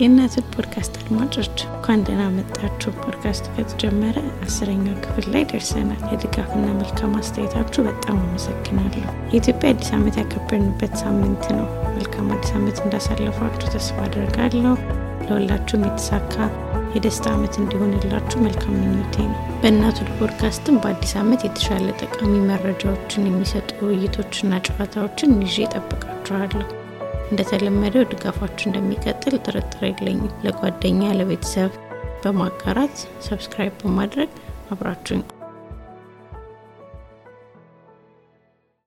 የእናትን ፖድካስት አድማጮች እንኳን ደህና መጣችሁ። ፖድካስቱ ከተጀመረ አስረኛው ክፍል ላይ ደርሰናል። የድጋፍና መልካም አስተያየታችሁ በጣም አመሰግናለሁ። የኢትዮጵያ አዲስ ዓመት ያከበርንበት ሳምንት ነው። መልካም አዲስ ዓመት እንዳሳለፋችሁ ተስፋ አድርጋለሁ። ለሁላችሁም የተሳካ የደስታ ዓመት እንዲሆንላችሁ መልካም ምኞቴ ነው። በእናቱ ፖድካስትም በአዲስ ዓመት የተሻለ ጠቃሚ መረጃዎችን የሚሰጡ ውይይቶችና ጨዋታዎችን ይዤ እጠብቃችኋለሁ። እንደተለመደው ድጋፋችሁ እንደሚቀጥል ጥርጥር የለኝም። ለጓደኛ ለቤተሰብ በማጋራት subscribe በማድረግ አብራችሁኝ።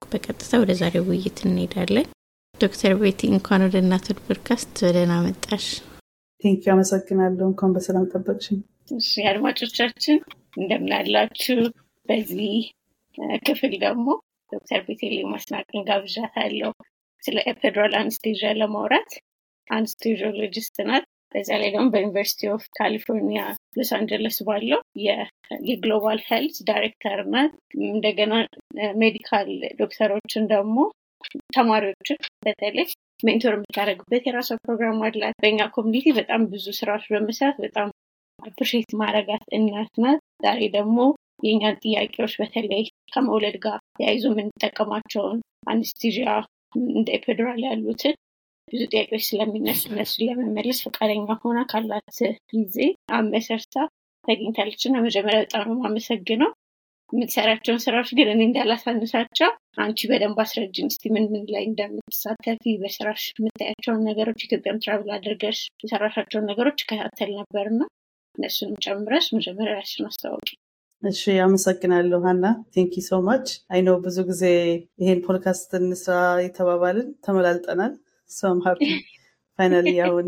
በቀጥታ ወደ ዛሬው ውይይት እንሄዳለን። ዶክተር ቤቲ እንኳን ወደ እናቶች ፖድካስት በደህና መጣሽ። thank you አመሰግናለሁ። እንኳን በሰላም ጠበቅሽኝ። እሺ አድማጮቻችን እንደምን አላችሁ። በዚህ ክፍል ደግሞ ዶክተር ቤተልሔም አስናቀን ጋብዣታለሁ። ስለ epidural anesthesia ለማውራት anesthesiologist ናት። በዛ ላይ ደግሞ በ University of California Los Angeles ባለው የ global health ዳይሬክተር ናት። እንደገና medical ዶክተሮችን ደግሞ ተማሪዎችን በተለይ mentor የምታደርግበት የራሷ ፕሮግራም አላት። በእኛ community በጣም ብዙ ስራዎች በመስራት በጣም appreciate የማደርጋት እናት ናት። ዛሬ ደግሞ የእኛን ጥያቄዎች በተለይ ከመውለድ ጋር ተያይዞ የምንጠቀማቸውን anesthesia እንደ epidural ያሉትን ብዙ ጥያቄዎች ስለሚነሱ እነሱን ለመመለስ ፈቃደኛ ሆና ካላት ጊዜ አመሰርታ ተገኝታለች እና መጀመሪያ በጣም ነው የማመሰግነው። የምትሰራቸውን ስራዎች ግን እኔ እንዳላሳንሳቸው አንቺ በደንብ አስረጅን እስቲ ምን ምን ላይ እንደምትሳተፊ በስራሽ የምታያቸውን ነገሮች ኢትዮጵያም travel አድርገሽ የሰራሻቸውን ነገሮች እከታተል ነበርና እነሱንም ጨምረሽ መጀመሪያ ራስሽን አስታወቂ። እሺ አመሰግናለሁ ሀና። thank you so much I know ብዙ ጊዜ ይሄን ፖድካስት እንስራ የተባባልን ተመላልጠናል። so I'm happy finally አሁን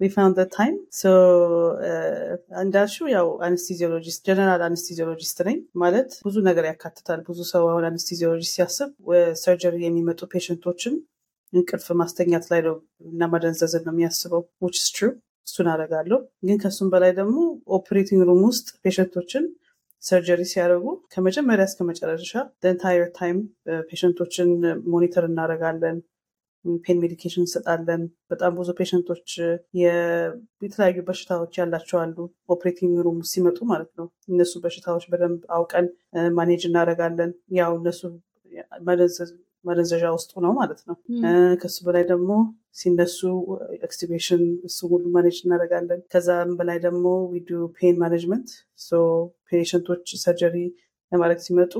we found the time. So እንዳልሽው ያው anesthesiologist general anesthesiologist ነኝ ማለት ብዙ ነገር ያካትታል። ብዙ ሰው አሁን anesthesiologist ሲያስብ surgery የሚመጡ patient ኦችን እንቅልፍ ማስተኛት ላይ ነው እና ማደንዘዝን ነው የሚያስበው which is true. እሱን አደርጋለሁ። ግን ከሱም በላይ ደግሞ operating room ውስጥ patient ኦችን surgery ሲያደርጉ ከመጀመሪያ እስከ መጨረሻ entire time patient ኦችን monitor እናደርጋለን pain medication እንሰጣለን። በጣም ብዙ patient ኦች የተለያዩ በሽታዎች ያላቸው አሉ። operating room ሲመጡ ማለት ነው። እነሱ በሽታዎች በደንብ አውቀን manage እናደርጋለን። ያው እነሱ ማደንዘዣ ውስጥ ሁነው ማለት ነው። ከሱ በላይ ደግሞ ሲነሱ extubation እሱ ሁሉ manage እናደርጋለን። ከዛም በላይ ደግሞ we do pain management patient ኦች surgery ለማድረግ ሲመጡ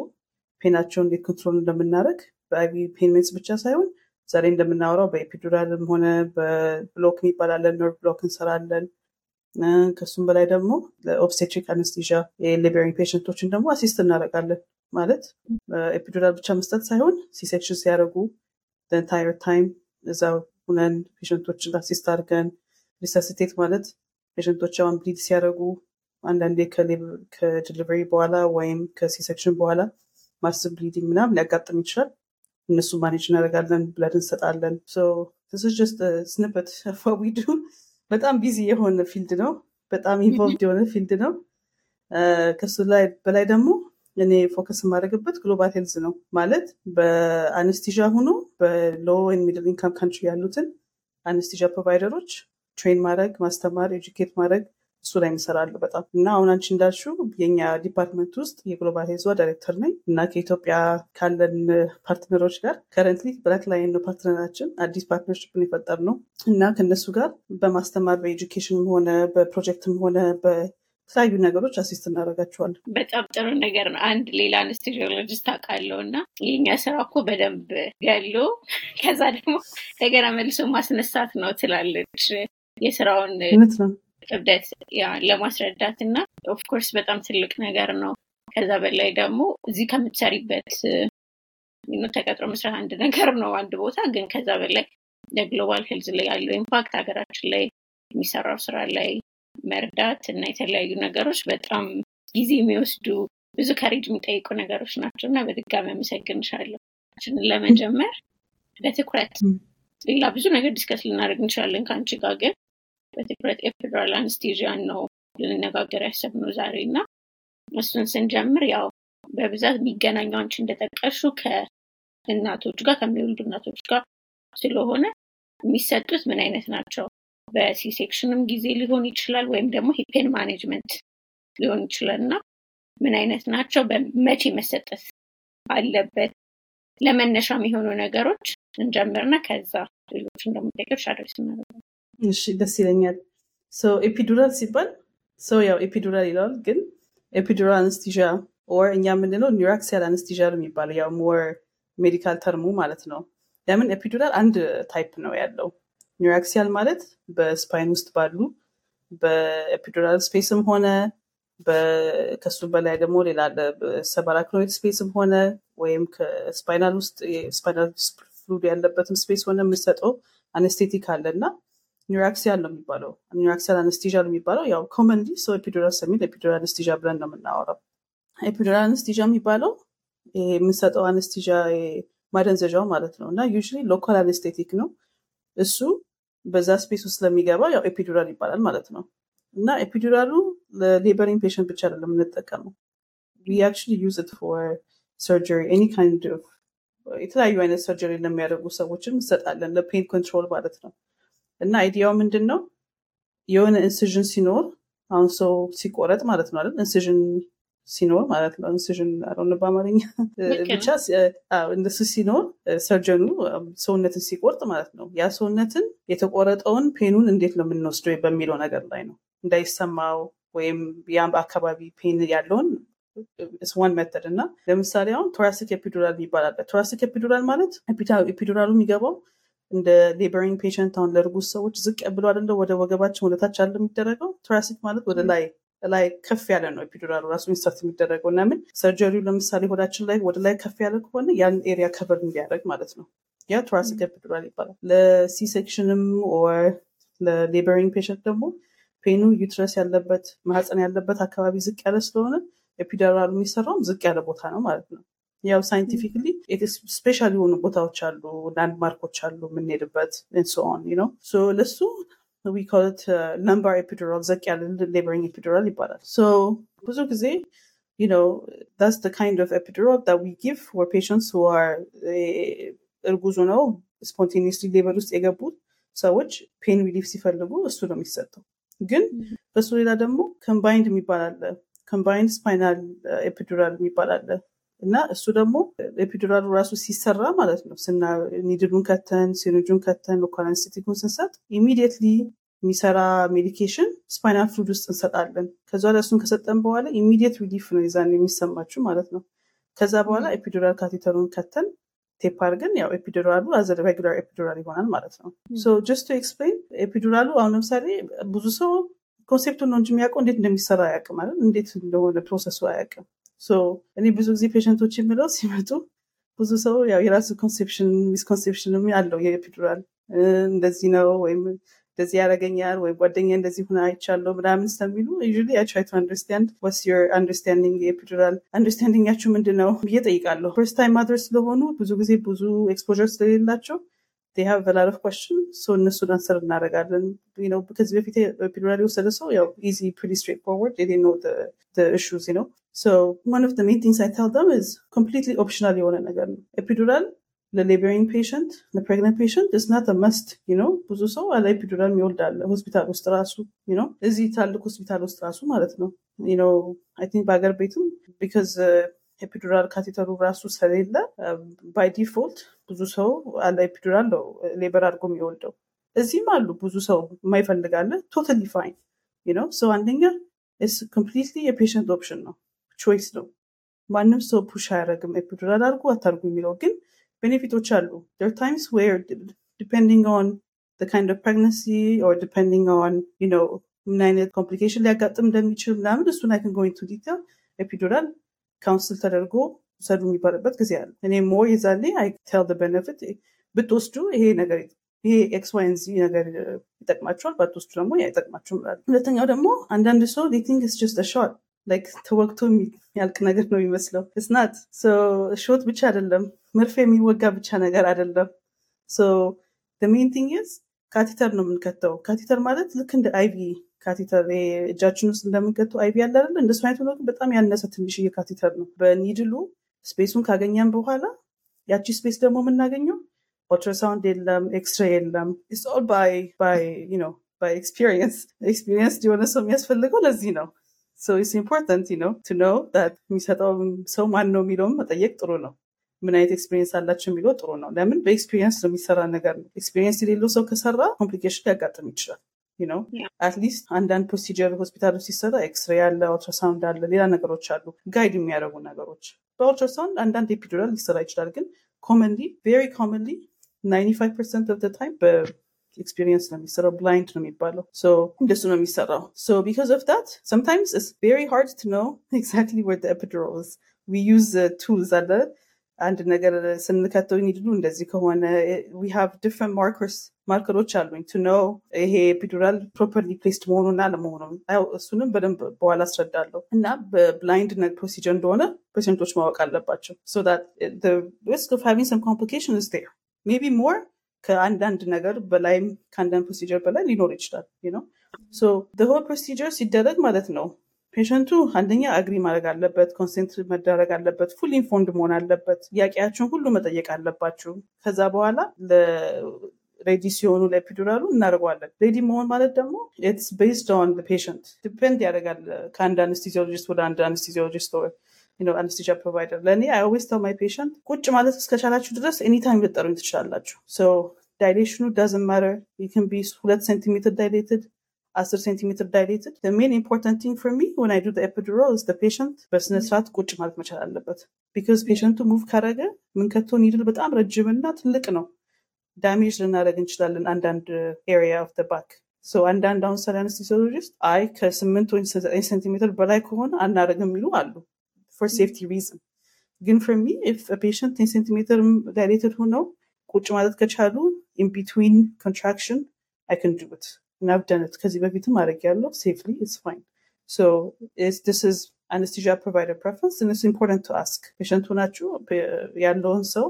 pain አቸውን እንዴት control እንደምናደረግ በ IV pain meds ብቻ ሳይሆን ዛሬ እንደምናወራው በ epidural ም ሆነ በ block የሚባል አለ nerve block እንሰራለን። ከሱም በላይ ደግሞ ለ obstetric anesthesia የ laboring patient ኦችን ደግሞ assist እናደርጋለን ማለት epidural ብቻ መስጠት ሳይሆን C-section ሲያደርጉ entire time እዛ ሁነን patient ኦችን assist አድርገን resuscitate ማለት patient ኦች አሁን bleed ሲያደርጉ አንዳንዴ ከ delivery በኋላ ወይም ከ C-section በኋላ massive bleeding ምናም ሊያጋጥም ይችላል። እነሱ manage እናደርጋለን blood እንሰጣለን። so but we do በጣም busy የሆነ field ነው። በጣም involved የሆነ field ነው። ከሱ ላይ በላይ ደግሞ እኔ focus የማደርግበት global health ነው። ማለት በ anesthesia ሆኖ በ low middle income country ያሉትን anesthesia provider ኦች train ማድረግ ማስተማር educate ማድረግ እሱ ላይ እንሰራለሁ በጣም። እና አሁን አንቺ እንዳልሽው የኛ department ውስጥ የ global health ዳይሬክተር ነኝ። እና ከኢትዮጵያ ካለን partner ኦች ጋር currently Black Lion ነው partner ኣችን አዲስ partnership ን የፈጠርነው እና ከእነሱ ጋር በማስተማር በ education ም ሆነ በፕሮጀክትም ሆነ የተለያዩ ነገሮች assist እናደርጋቸዋለን። በጣም ጥሩ ነገር ነው። አንድ ሌላ anesthesiologist አውቃለሁ እና የኛ ስራ እኮ በደንብ ገሎ ከዛ ደግሞ እንደገና መልሶ ማስነሳት ነው ትላለች የስራውን ክብደት ለማስረዳት እና of course በጣም ትልቅ ነገር ነው። ከዛ በላይ ደግሞ እዚህ ከምትሰሪበት ተቀጥሮ መስራት አንድ ነገር ነው አንድ ቦታ ግን ከዛ በላይ የ global health ላይ ያለው impact ሀገራችን ላይ የሚሰራው ስራ ላይ መርዳት እና የተለያዩ ነገሮች በጣም ጊዜ የሚወስዱ ብዙ courage የሚጠይቁ ነገሮች ናቸው እና በድጋሚ አመሰግንሻለሁ። ለመጀመር በትኩረት ሌላ ብዙ ነገር discuss ልናደርግ እንችላለን ከአንቺ ጋር ግን በትኩረት epidural anesthesia ን ነው ልንነጋገር ያሰብነው ዛሬ እና እሱን ስንጀምር ያው በብዛት የሚገናኘው አንቺ እንደጠቀስሽው ከእናቶች ጋር ከሚወልዱ እናቶች ጋር ስለሆነ የሚሰጡት ምን አይነት ናቸው? በ C-section ም ጊዜ ሊሆን ይችላል ወይም ደግሞ pain management ሊሆን ይችላል እና ምን አይነት ናቸው፣ መቼ መሰጠት አለበት፣ ለመነሻ የሚሆኑ ነገሮች እንጀምርና ከዛ ጥያቄዎች address እናደርጋለን። እሺ ደስ ይለኛል። epidural ሲባል ሰው ያው epidural ይለዋል፣ ግን epidural anesthesia or እኛ የምንለው neuraxial anesthesia ነው የሚባለው ያው more medical term ኡ ማለት ነው። ለምን epidural አንድ type ነው ያለው። neuraxial ማለት በ spine ውስጥ ባሉ በ epidural space ም ሆነ ከሱ በላይ ደግሞ ሌላ subarachnoid space ም ሆነ ወይም ከ spinal ውስጥ spinal fluid ያለበትም space ሆነ የምሰጠው anesthetic አለ እና neuraxial ነው የሚባለው። neuraxial anesthesia ነው የሚባለው ያው commonly ሰው epidural ሲል epidural anesthesia ብለን ነው የምናወራው። epidural anesthesia የሚባለው የምንሰጠው anesthesia ማደንዘዣው ማለት ነው እና usually local anesthetic ነው እሱ በዛ space ውስጥ ስለሚገባ ያው epidural ይባላል ማለት ነው። እና epidural ኡ ለ laboring patient ብቻ አይደለም የምንጠቀመው። use for surgery any kind of የተለያዩ አይነት surgery ለሚያደርጉ ሰዎችን እንሰጣለን ለ pain control ማለት ነው። እና idea ው ምንድን ነው የሆነ incision ሲኖር አሁን ሰው ሲቆረጥ ማለት ነው አይደል? incision ሲኖር ማለት ነው። incision አሁን በአማርኛ ብቻ እንደሱ ሲኖር surgeon ኡ ሰውነትን ሲቆርጥ ማለት ነው። ያ ሰውነትን የተቆረጠውን pain ኡን እንዴት ነው የምንወስደው በሚለው ነገር ላይ ነው። እንዳይሰማው ወይም ያም አካባቢ pain ያለውን one method እና ለምሳሌ አሁን thoracic epidural ይባላል thoracic epidural ማለት epidural ኡ የሚገባው እንደ laboring patient አሁን ለእርጉዝ ሰዎች ዝቅ ብሎ አደለ ወደ ወገባችን ወደታች አለ የሚደረገው። thoracic ማለት ወደ ላይ ላይ ከፍ ያለ ነው epidural ኡ ራሱ insert የሚደረገው እና ምን surgery ው ለምሳሌ ሆዳችን ላይ ወደ ላይ ከፍ ያለ ከሆነ ያን area cover እንዲያደርግ ማለት ነው። ያ thoracic epidural ይባላል። ለሲሴክሽንም ኦር ለሌበሪንግ ፔሽንት ደግሞ ፔኑ ዩትረስ ያለበት ማህፀን ያለበት አካባቢ ዝቅ ያለ ስለሆነ epidural ኡ የሚሰራውም ዝቅ ያለ ቦታ ነው ማለት ነው። ያው scientifically special የሆኑ ቦታዎች አሉ landmark ኦች አሉ የምንሄድበት ንሶን ነው ለሱ we call it uh, lumbar epidural. ዝቅ ያለ laboring epidural ይባላል so ብዙ ጊዜ you know that's the kind of epidural that we give for patients who are እርጉዝ ነው spontaneously labor ውስጥ የገቡት ሰዎች pain relief ሲፈልጉ እሱ ነው የሚሰጠው ግን በሱ ሌላ ደግሞ combined የሚባል አለ combined spinal epidural የሚባል አለ እና እሱ ደግሞ epidural ኡ ራሱ ሲሰራ ማለት ነው። ስና needle ኡን ከተን syringe ኡን ከተን local anesthetic ኡን ስንሰጥ immediately የሚሰራ medication spinal fluid ውስጥ እንሰጣለን። ከዛ ላይ እሱን ከሰጠን በኋላ immediate relief ነው ይዛን የሚሰማችሁ ማለት ነው። ከዛ በኋላ epidural catheter ኡን ከተን ቴፕ አድርገን ያው epidural ኡ as a regular epidural ይሆናል ማለት ነው። so just to explain epidural ኡ አሁን ለምሳሌ ብዙ ሰው concept ኡን ነው እንጂ የሚያውቀው እንዴት እንደሚሰራ አያውቅም ማለት እንዴት እንደሆነ process ኡ አያውቅም እኔ ብዙ ጊዜ patient ኦች የምለው ሲመጡ ብዙ ሰው ያው የራሱ conception misconception ም አለው የ epidural እንደዚህ ነው ወይም እንደዚህ ያደረገኛል ወይም ጓደኛ እንደዚህ ሆና አይቻለው ምናምን ስለሚሉ usually I try to understand what's your understanding የ epidural understanding አችሁ ምንድን ነው ብዬ እጠይቃለሁ first time mothers ስለሆኑ ብዙ ጊዜ ብዙ exposure ስለሌላቸው they have a lot of questions so እነሱን አንሰር እናደርጋለን ነው ከዚህ በፊት ኤፒዱራል የወሰደ ሰው ያው easy pretty straightforward they didn't know the, the issues you know so one of the main things I tell them is completely optional የሆነ ነገር ነው ኤፒዱራል ለሌበሪንግ ፔሽንት ለፕሬግነንት ፔሽንት is not a must you know ብዙ ሰው አለ ኤፒዱራል የሚወልድ አለ ሆስፒታል ውስጥ ራሱ you know እዚህ ትላልቅ ሆስፒታል ውስጥ ራሱ ማለት ነው you know I think በሀገር ቤትም because ኤፒዱራል ካቴተሩ ራሱ ስለሌለ by default ብዙ ሰው ያለ epidural ነው labor አድርጎ የሚወልደው። እዚህም አሉ ብዙ ሰው የማይፈልግ አለ totally fine ነው ሰው አንደኛ completely የ patient option ነው choice ነው። ማንም ሰው push አያደረግም epidural አድርጉ አታርጉ የሚለው ግን benefit ኦች አሉ። there are times where depending on pregnancy or depending on you know ምን አይነት complication ሊያጋጥም እንደሚችል ምናምን እሱን I can go into detail epidural counsel ተደርጎ ውሰዱ የሚባልበት ጊዜ አለ። እኔ more የዛኔ I tell benefit ብትወስዱ ይሄ ነገር ይሄ X, Y and Z ነገር ይጠቅማቸዋል ባትወስዱ ደግሞ አይጠቅማቸውም ላሉ ሁለተኛው ደግሞ አንዳንድ ሰው think it's just shot like ተወግቶ የሚያልቅ ነገር ነው የሚመስለው። it's not shot ብቻ አይደለም መርፌ የሚወጋ ብቻ ነገር አይደለም። main thing is catheter ነው የምንከተው። catheter ማለት ልክ እንደ IV catheter እጃችን ውስጥ እንደምንከተው IV ያለ አይደለ? እንደሱ አይነት ሆኖ ግን በጣም ያነሰ ትንሽዬ catheter ነው። በ needle ኡ space ኡን ካገኘን በኋላ ያቺ space ደግሞ የምናገኘው ኦልትራሳውንድ የለም ኤክስሬ የለም። all by by by experience። የሆነ ሰው የሚያስፈልገው ለዚህ ነው። so it's important ነው to know የሚሰጠው ሰው ማን ነው የሚለውም መጠየቅ ጥሩ ነው ምን አይነት experience አላቸው የሚለው ጥሩ ነው። ለምን? በ experience ነው የሚሰራ ነገር ነው። experience የሌለው ሰው ከሰራ complication ሊያጋጥም ይችላል። ነው at least አንዳንድ procedure ሆስፒታሎች ሲሰራ ኤክስሬ አለ አልትራሳውንድ አለ ሌላ ነገሮች አሉ። guide የሚያደርጉ ነገሮች። በአልትራሳውንድ አንዳንድ epidural ሊሰራ ይችላል ግን commonly very commonly 95 percent of time በ experience ነው የሚሰራው blind ነው የሚባለው። እንደሱ ነው የሚሰራው። so because of that sometimes it's very hard to know exactly where the epidural is. We use uh, tools አለ አንድ ነገር ስንከተው needle ኡ እንደዚህ ከሆነ we have different markers marker ኦች አሉኝ to know ይሄ epidural properly placed መሆኑና ለመሆኑ እሱንም በደንብ በኋላ አስረዳለሁ እና በ blind procedure እንደሆነ patient ኦች ማወቅ አለባቸው so that the risk of having some complication is there maybe more ከአንዳንድ ነገር በላይም ከአንዳንድ procedure በላይ ሊኖር ይችላል ነው so whole procedure ሲደረግ ማለት ነው patient ኡ አንደኛ agree ማድረግ አለበት consent መደረግ አለበት full informed መሆን አለበት ጥያቄያቸውን ሁሉ መጠየቅ አለባችሁ። ከዛ በኋላ ready ሲሆኑ ለ epidural ኡ እናደርገዋለን። ready መሆን ማለት ደግሞ it's based on patient። depend ያደርጋል ከአንድ anesthesiologist ወደ አንድ anesthesiologist anesthesia provider። ለእኔ I always tell my patient ቁጭ ማለት እስከቻላችሁ ድረስ anytime ልትጠሩኝ ትችላላችሁ። dilationኑ doesn't matter። ቢ ሁለት ሴንቲሜትር dilated አስር ሴንቲሜትር dilated main important thing for me when I do epidural's patient በስነስርዓት ቁጭ ማለት መቻል አለበት. because patientኡ move ካረገ ምንከተው needle በጣም ረጅምና ትልቅ ነው። damage ልናደረግ እንችላለን አንዳንድ area of back አንዳንድ አሁን ሰሪ anesthesiologist አይ ከስምንት ወይ ዘጠኝ ሴንቲሜትር በላይ ከሆነ አናደረግም የሚሉ አሉ for safety reason ግን for me if patient ten centimeter dilated ሆነው ቁጭ ማለት ከቻሉ in between contraction I can do it ናብደነት ከዚህ በፊትም አድረግ ያለው safely it's fine so it's it's anesthesia provider preference it's important to ask patientኡ ናችሁ ያለውን ሰው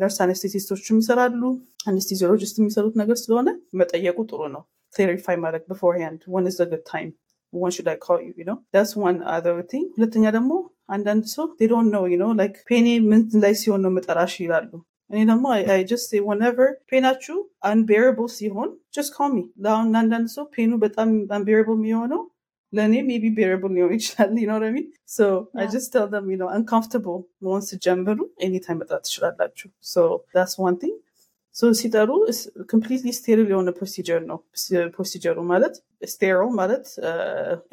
nurse anesthetist ኦችም ይሰራሉ anesthesiologist የሚሰሩት ነገር ስለሆነ መጠየቁ ጥሩ ነው clarify ማድረግ beforehand when there's good time when should I call you, you know? That's one other thing. ሁለተኛ ደግሞ አንዳንድ ሰው they don't know, you know, like ፔኔ ምን ላይ ሲሆን ነው መጠራሽ ይላሉ። እኔ ደግሞ I just say whenever pain ኣችሁ unbearable ሲሆን just call me። ለአሁን አንዳንድ ሰው pain ኡ በጣም unbearable የሚሆነው ለእኔ maybe bearable ሊሆን ይችላል you know what I mean so I just tell them you know uncomfortable መሆን ስጀምሩ anytime መጥራት ትችላላችሁ so that's one thing so ሲጠሩ completely sterile የሆነ procedure ነው። procedure ኡ ማለት sterile ማለት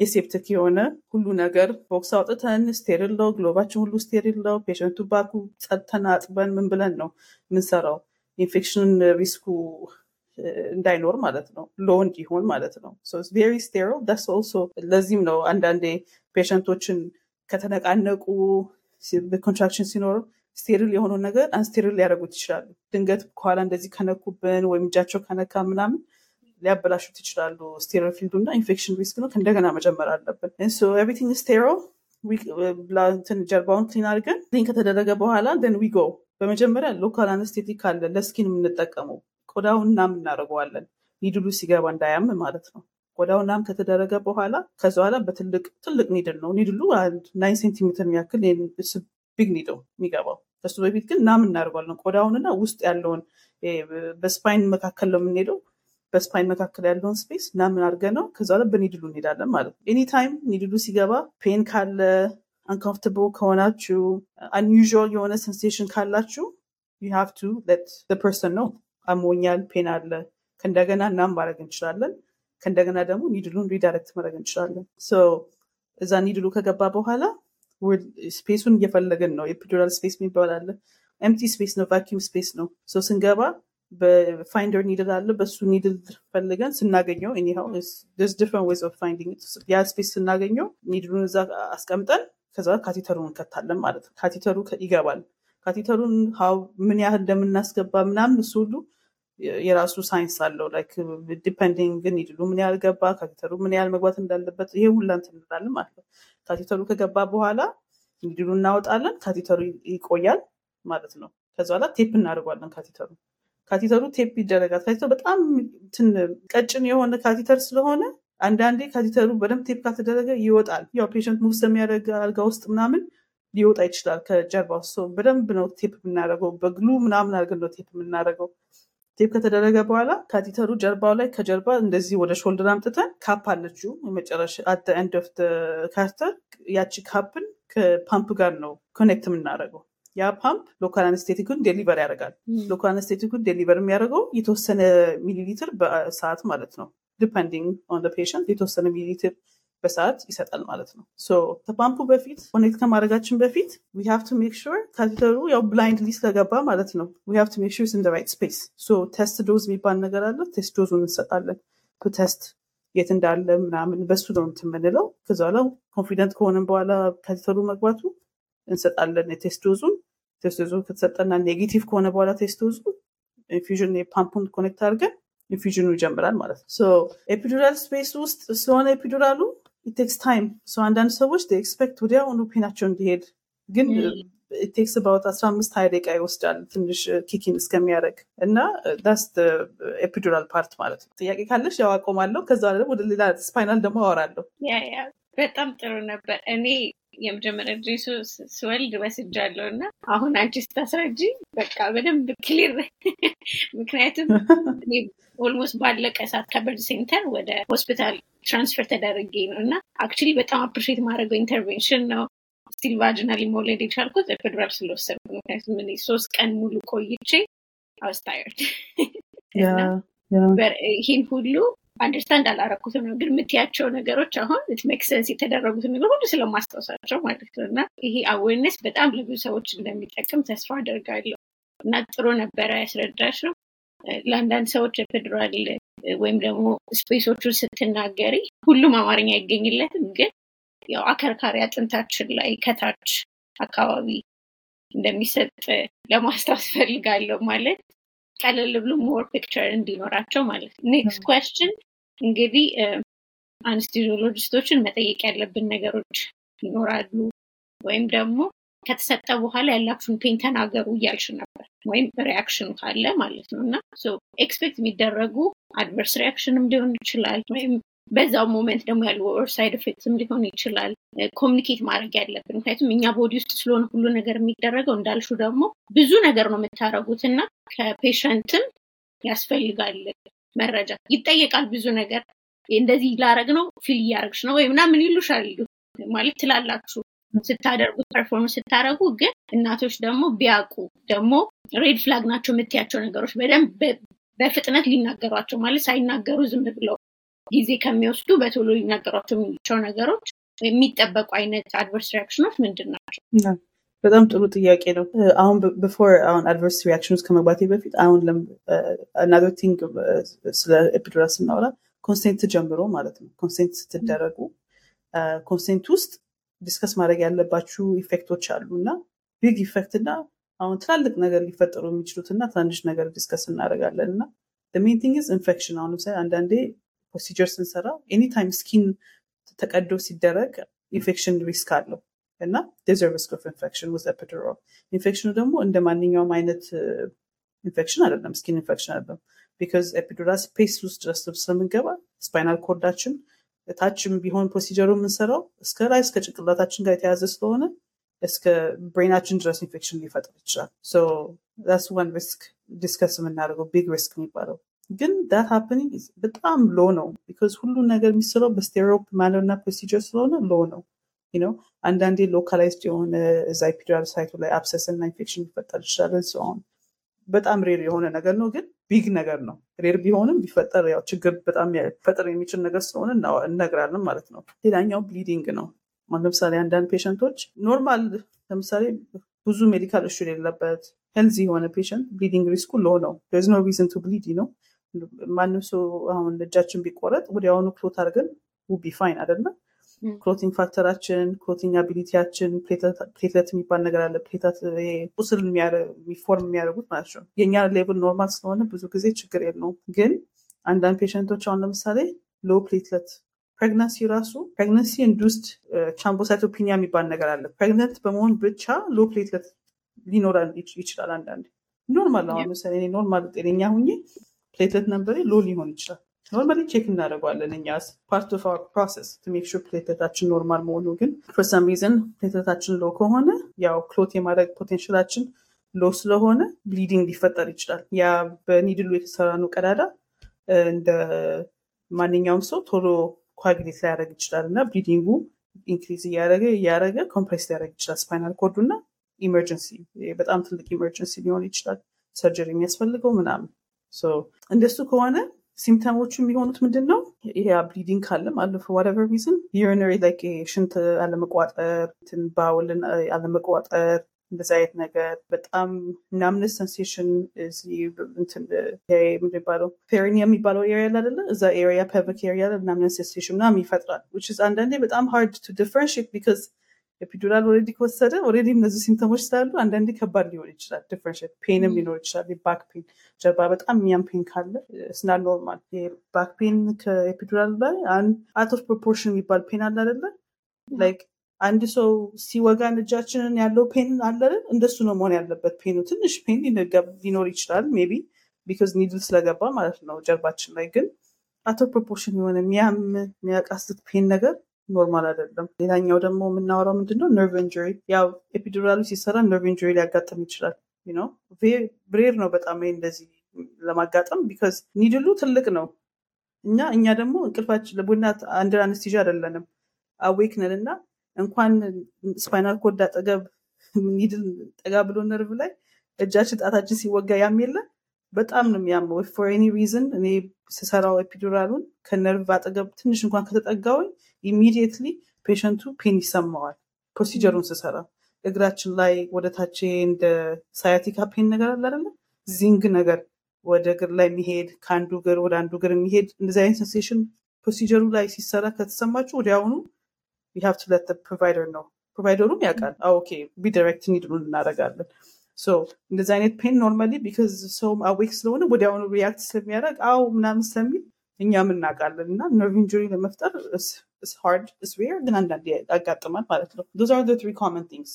aseptic የሆነ ሁሉ ነገር box አውጥተን sterile ነው። glove ኣችን ሁሉ sterile ነው። patient ኡ back ኡ ጸጥተን አጥበን ምን ብለን ነው ምንሰራው infection risk ኡ እንዳይኖር ማለት ነው። low እንዲሆን ማለት ነው። very sterile that's also ለዚህም ነው አንዳንዴ patient ኦችን ከተነቃነቁ contraction ሲኖር sterile የሆነው ነገር unsterile ሊያደርጉት ይችላሉ። ድንገት ከኋላ እንደዚህ ከነኩብን ወይም እጃቸው ከነካ ምናምን ሊያበላሹት ይችላሉ sterile field ኡ እና infection risk ነው። ከእንደገና መጨመር አለብን። everything sterile ጀርባውን clean አድርገን clean ከተደረገ በኋላ then we go በመጀመሪያ local anesthetic አለ ለ skin የምንጠቀመው። ቆዳውን numb እናደርገዋለን። needle ኡ ሲገባ እንዳያም ማለት ነው። ቆዳው numb ከተደረገ በኋላ ከዚ በኋላ በትልቅ ትልቅ needle ነው። needle ኡ nine centimeter የሚያክል big needle የሚገባው። ከሱ በፊት ግን numb እናደርገዋለን። ቆዳውንና ውስጥ ያለውን በ spine መካከል ነው የምንሄደው። በ spine መካከል ያለውን space numb ን አድርገ ነው። ከዛ በኋላ በ needle ኡ እንሄዳለን ማለት ነው። anytime needle ኡ ሲገባ pain ካለ uncomfortable ከሆናችሁ unusual የሆነ sensation ካላችሁ you have to let person know አሞኛል pain አለ። ከእንደገና numb ማድረግ እንችላለን። ከእንደገና ደግሞ needle ኡን redirect ማድረግ እንችላለን። እዛ needle ኡ ከገባ በኋላ space ኡን እየፈለግን ነው። epidural space የሚባል አለ። empty space ነው vacuum space ነው። ስንገባ በ finder needle አለ። በሱ needle ፈልገን ስናገኘው different ways of finding ያ space ስናገኘው needle ኡን እዛ አስቀምጠን ከዛ catheter ኡን እንከታለን ማለት ነው። catheter ኡ ይገባል። catheter ኡን ምን ያህል እንደምናስገባ ምናምን እሱ ሁሉ የራሱ ሳይንስ አለው። depending needle ኡ ምን ያህል ገባ catheter ኡ ምን ያህል መግባት እንዳለበት ይሄ ሁላ እንትን እንላለን ማለት ነው። catheter ኡ ከገባ በኋላ needle ኡ እናወጣለን catheter ኡ ይቆያል ማለት ነው። ከዛ በኋላ ቴፕ እናደርጓለን ካቴተሩ። ካቴተሩ ቴፕ ይደረጋል። ካቴተሩ በጣም ቀጭን የሆነ ካቴተር ስለሆነ አንዳንዴ ካቴተሩ በደንብ ቴፕ ካልተደረገ ይወጣል። ያው patient move ስለሚያደርግ አልጋ ውስጥ ምናምን ሊወጣ ይችላል ከጀርባ ውስጥ በደንብ ነው ቴፕ የምናደርገው በ glue ምናምን አድርገን ነው ቴፕ የምናደርገው ቴፕ ከተደረገ በኋላ catheter ኡ ጀርባው ላይ ከጀርባ እንደዚህ ወደ shoulder አምጥተን cap አለችው የመጨረሻ at end of catheter ያቺ cap ን ከ pump ጋር ነው connect የምናደርገው። ያ pump local anesthetic ኡን deliver ያደርጋል። local anesthetic ኡን deliver የሚያደርገው የተወሰነ ሚሊሊትር በሰዓት ማለት ነው። depending on patient የተወሰነ ሚሊሊትር በሰዓት ይሰጣል ማለት ነው። so ከ pump ኡ በፊት connect ከማድረጋችን በፊት we have to make sure catheter ኡ ያው blindly ስለገባ ማለት ነው we have to make sure in right space። test dose የሚባል ነገር አለ። test dose ኡን እንሰጣለን test የት እንዳለ ምናምን በሱ ነው እንትን የምንለው። ከዛ በኋላ confident ከሆነን በኋላ catheter ኡ መግባቱ እንሰጣለን የቴስት ዶዙን። ቴስት ዶዙ ከተሰጠና ኔጌቲቭ ከሆነ በኋላ ቴስት ዶዙ ኢንፊዥን የፓምፑን ኮኔክት አድርገን ኢንፊዥኑ ይጀምራል ማለት ነው። epidural space ውስጥ ስለሆነ epidural ኡ it takes time አንዳንድ ሰዎች expect ወዲያውኑ pain ኣቸው እንዲሄድ ግን takes about አስራ አምስት ሀያ ደቂቃ ይወስዳል ትንሽ kick in እስከሚያደርግ እና that's epidural part ማለት ነው። ጥያቄ ካለሽ ያው አቆማለሁ። ከዛ ደግሞ ወደ ሌላ spinal ደግሞ አወራለሁ። በጣም ጥሩ ነበር። እኔ የመጀመሪያ ጊዜ ስወልድ ወስጃለሁ እና አሁን አንቺ ስታስረጂ በቃ በደንብ clear ምክንያቱም almost ባለቀ ሰዓት ከ birth center ወደ ሆስፒታል transfer ተደረጌ ነው እና actually በጣም appreciate ማድረገው intervention ነው። still vaginally መውለድ የቻልኩት epidural ስለወሰድኩ ምክንያቱም እኔ ሶስት ቀን ሙሉ ቆይቼ I was tired ይህን ሁሉ understand አላረኩትም ነው። ግን የምትያቸው ነገሮች አሁን make sense የተደረጉት ነገር ሁሉ ስለማስታወሳቸው ማለት ነው። እና ይሄ awareness በጣም ለብዙ ሰዎች እንደሚጠቅም ተስፋ አደርጋለሁ። እና ጥሩ ነበረ ያስረዳሽ ነው ለአንዳንድ ሰዎች epidural ወይም ደግሞ space ኦቹን ስትናገሪ ሁሉም አማርኛ አይገኝለትም። ግን ያው አከርካሪ አጥንታችን ላይ ከታች አካባቢ እንደሚሰጥ ለማስታወስ ፈልጋለሁ ማለት ቀለል ብሎ more picture እንዲኖራቸው ማለት ነው። next question እንግዲህ anesthesiologist ኦችን መጠየቅ ያለብን ነገሮች ይኖራሉ ወይም ደግሞ ከተሰጠ በኋላ ያላችሁን pain ተናገሩ እያልሽ ነበር ወይም reaction ካለ ማለት ነው። እና expect የሚደረጉ adverse reaction ም ሊሆን ይችላል ወይም በዛው moment ደግሞ ያሉ side effect ም ሊሆን ይችላል። communicate ማድረግ ያለብን ምክንያቱም እኛ body ውስጥ ስለሆነ ሁሉ ነገር የሚደረገው እንዳልሽው ደግሞ ብዙ ነገር ነው የምታደረጉት እና ከ patient ም ያስፈልጋል መረጃ። ይጠየቃል ብዙ ነገር። እንደዚህ ላረግ ነው feel እያረግሽ ነው ወይ ምናምን ይሉሻል ማለት ትላላችሁ። ስታደርጉት perform ስታደረጉ ግን እናቶች ደግሞ ቢያውቁ ደግሞ red flag ናቸው የምትያቸው ነገሮች በደንብ በፍጥነት ሊናገሯቸው ማለት ሳይናገሩ ዝም ብለው ጊዜ ከሚወስዱ በቶሎ ሊናገሯቸው የሚችሏቸው ነገሮች የሚጠበቁ አይነት adverse reaction ኖች ምንድን ናቸው? በጣም ጥሩ ጥያቄ ነው። አሁን before አሁን adverse reaction ከመግባቴ በፊት አሁን another thing ስለ epidural ስናወራ consent ጀምሮ ማለት ነው። consent ስትደረጉ consent ውስጥ discuss ማድረግ ያለባችሁ effect ኦች አሉ እና big effect እና አሁን ትላልቅ ነገር ሊፈጠሩ የሚችሉት እና ትናንሽ ነገር discuss እናደርጋለን እና main thing infection። አሁን ለምሳሌ አንዳንዴ procedure ስንሰራ anytime skin ተቀዶ ሲደረግ infection risk አለው እና there's a risk of infection with epidural። infection ኑ ደግሞ እንደ ማንኛውም አይነት ኢንፌክሽን አይደለም፣ skin infection አይደለም። because epidural space ውስጥ ድረስ ስለምንገባ spinal cord ኣችን ታችም ቢሆን procedure ኡ የምንሰራው እስከ ላይ እስከ ጭንቅላታችን ጋር የተያዘ ስለሆነ እስከ brain ኣችን ድረስ ኢንፌክሽን ሊፈጥር ይችላል። so one risk discuss የምናደርገው big risk የሚባለው ግን that happening በጣም low ነው። because ሁሉን ነገር የሚሰራው በ sterile manner እና procedure ስለሆነ low ነው። ነው አንዳንዴ localized የሆነ እዛ epidural site ኡ ላይ abscess እና ኢንፌክሽን ሊፈጠር ይችላል። ሲሆን በጣም rare የሆነ ነገር ነው፣ ግን big ነገር ነው። rare ቢሆንም ቢፈጠር ያው ችግር በጣም ሊፈጠር የሚችል ነገር ስለሆነ እነግራለን ማለት ነው። ሌላኛው bleeding ነው። ለምሳሌ አንዳንድ patient ኦች normal ለምሳሌ ብዙ medical issue የሌለበት healthy የሆነ patient bleeding risk ኡ low ነው። no reason to bleed ነው። ማንም ሰው አሁን እጃችን ቢቆረጥ ወዲያውኑ clot አድርገን we'll be fine አይደለም። clotting factor ኣችን clotting ability ያችን platelet የሚባል ነገር አለ። platelet ቁስል የሚ form የሚያደርጉት ማለት ነው። የእኛ level normal ስለሆነ ብዙ ጊዜ ችግር የለውም። ግን አንዳንድ patient ኦች አሁን ለምሳሌ low platelet pregnancy ራሱ pregnancy induced thrombocytopenia የሚባል ነገር አለ። pregnant በመሆን ብቻ low platelet ሊኖረን ይችላል። አንዳንድ normal አሁን ለምሳሌ normal ጤነኛ ሁኜ platelet number ኤ low ሊሆን ይችላል። normally check እናደርገዋለን እኛ part of our process to assure platelet ኣችን normal መሆኑ ግን for some reason platelet ኣችን low ከሆነ ያው clot የማድረግ potential ኣችን low ስለሆነ bleeding ሊፈጠር ይችላል። ያ በ needle ኡ የተሰራ ነው ቀዳዳ እንደ ማንኛውም ሰው ቶሎ coagulate ሊያደርግ ይችላል እና bleeding ኡ increase እያደረገ እያደረገ compress ሊያደርግ ይችላል spinal cord ኡ እና emergency በጣም ትልቅ emergency ሊሆን ይችላል surgery የሚያስፈልገው ምናምን እንደሱ ከሆነ symptom ኦቹ የሚሆኑት ምንድን ነው? ይሄ bleeding ካለም አለ whatever reason urinary like ሽንት አለመቋጠር፣ bowel ን አለመቋጠር እንደዚህ አይነት ነገር በጣም numbness sensation የሚባለው perineum የሚባለው area አይደለ? እዛ area pubic area numbness sensation ምናምን ይፈጥራል። which is አንዳንዴ በጣም hard to differentiate because epidural already ከወሰደ already እነዚህ symptom ኦች ስላሉ አንዳንዴ ከባድ ሊሆን ይችላል። differentiate pain ም ሊኖር ይችላል። back pain ጀርባ በጣም የሚያም pain ካለ it's not normal back pain ከ epidural ላይ out of proportion የሚባል pain አለ አይደለ? like አንድ ሰው ሲወጋን እጃችንን ያለው pain አለን እንደሱ ነው መሆን ያለበት። pain ኡ ትንሽ pain ሊኖር ይችላል maybe because needle ስለገባ ማለት ነው ጀርባችን ላይ ግን out of proportion የሆነ የሚያም የሚያቃስት pain ነገር normal አይደለም። ሌላኛው ደግሞ የምናወራው ምንድነው nerve injury። ያው epidural ኡ ሲሰራ nerve injury ሊያጋጥም ይችላል። ነው rare ነው በጣም እንደዚህ ለማጋጠም because needle ኡ ትልቅ ነው። እኛ እኛ ደግሞ እንቅልፋችን under anesthesia አይደለንም awake ነን እና እንኳን spinal cord አጠገብ needle ጠጋ ብሎ ነርቭ ላይ እጃችን ጣታችን ሲወጋ ያም የለ በጣም ነው የሚያመው። for any reason እኔ ስሰራው epidural ኡን ከ nerve አጠገብ ትንሽ እንኳን ከተጠጋውኝ immediately patient ኡ pain ይሰማዋል። procedure ኡን ስሰራ እግራችን ላይ ወደ ታች እንደ sciatica pain ነገር አለ አይደለ? zing ነገር ወደ እግር ላይ የሚሄድ ከአንዱ እግር ወደ አንዱ እግር የሚሄድ እንደዚህ አይነት sensation procedure ኡ ላይ ሲሰራ ከተሰማችሁ ወዲያውኑ have to let provider ነው provider ኡም ያውቃል። okay redirect needle ኡን እናደርጋለን። እንደዚህ አይነት pain normally because ሰውም awake ስለሆነ ወዲያውኑ react ስለሚያደርግ ow ምናምን ስለሚል እኛም እናውቃለን እና nerve injury ለመፍጠር hardware ግን አንዳንድ ያጋጥማል ማለት ነው። those are three common things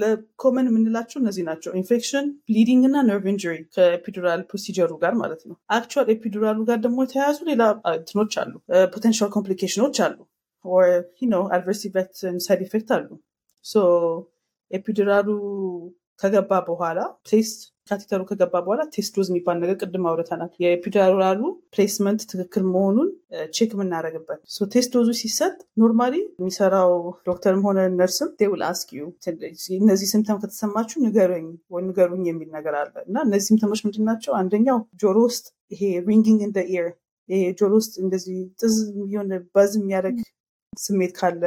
ለ common የምንላቸው እነዚህ ናቸው። infection፣ bleeding እና nerve injury ከ epidural procedure ኡ ጋር ማለት ነው። actual epidural ኡ ጋር ደግሞ የተያያዙ ሌላ እንትኖች አሉ፣ potential complication ኦች አሉ፣ adverse effect side effect አሉ። epidural ኡ ከገባ በኋላ test catheter ኡ ከገባ በኋላ test dose የሚባል ነገር ቅድም አውርተናል። የ epidural ኡ placement ትክክል መሆኑን check የምናደርግበት test dose ኡ ሲሰጥ normally የሚሰራው ዶክተርም ሆነ ነርስም they will ask you እነዚህ symptom ከተሰማችሁ ንገሩኝ ወይ ንገሩኝ የሚል ነገር አለ እና እነዚህ symptom ኦች ምንድን ናቸው? አንደኛው ጆሮ ውስጥ ይሄ ringing in ear ይሄ ጆሮ ውስጥ እንደዚህ ጥዝ የሆነ buzz የሚያደርግ ስሜት ካለ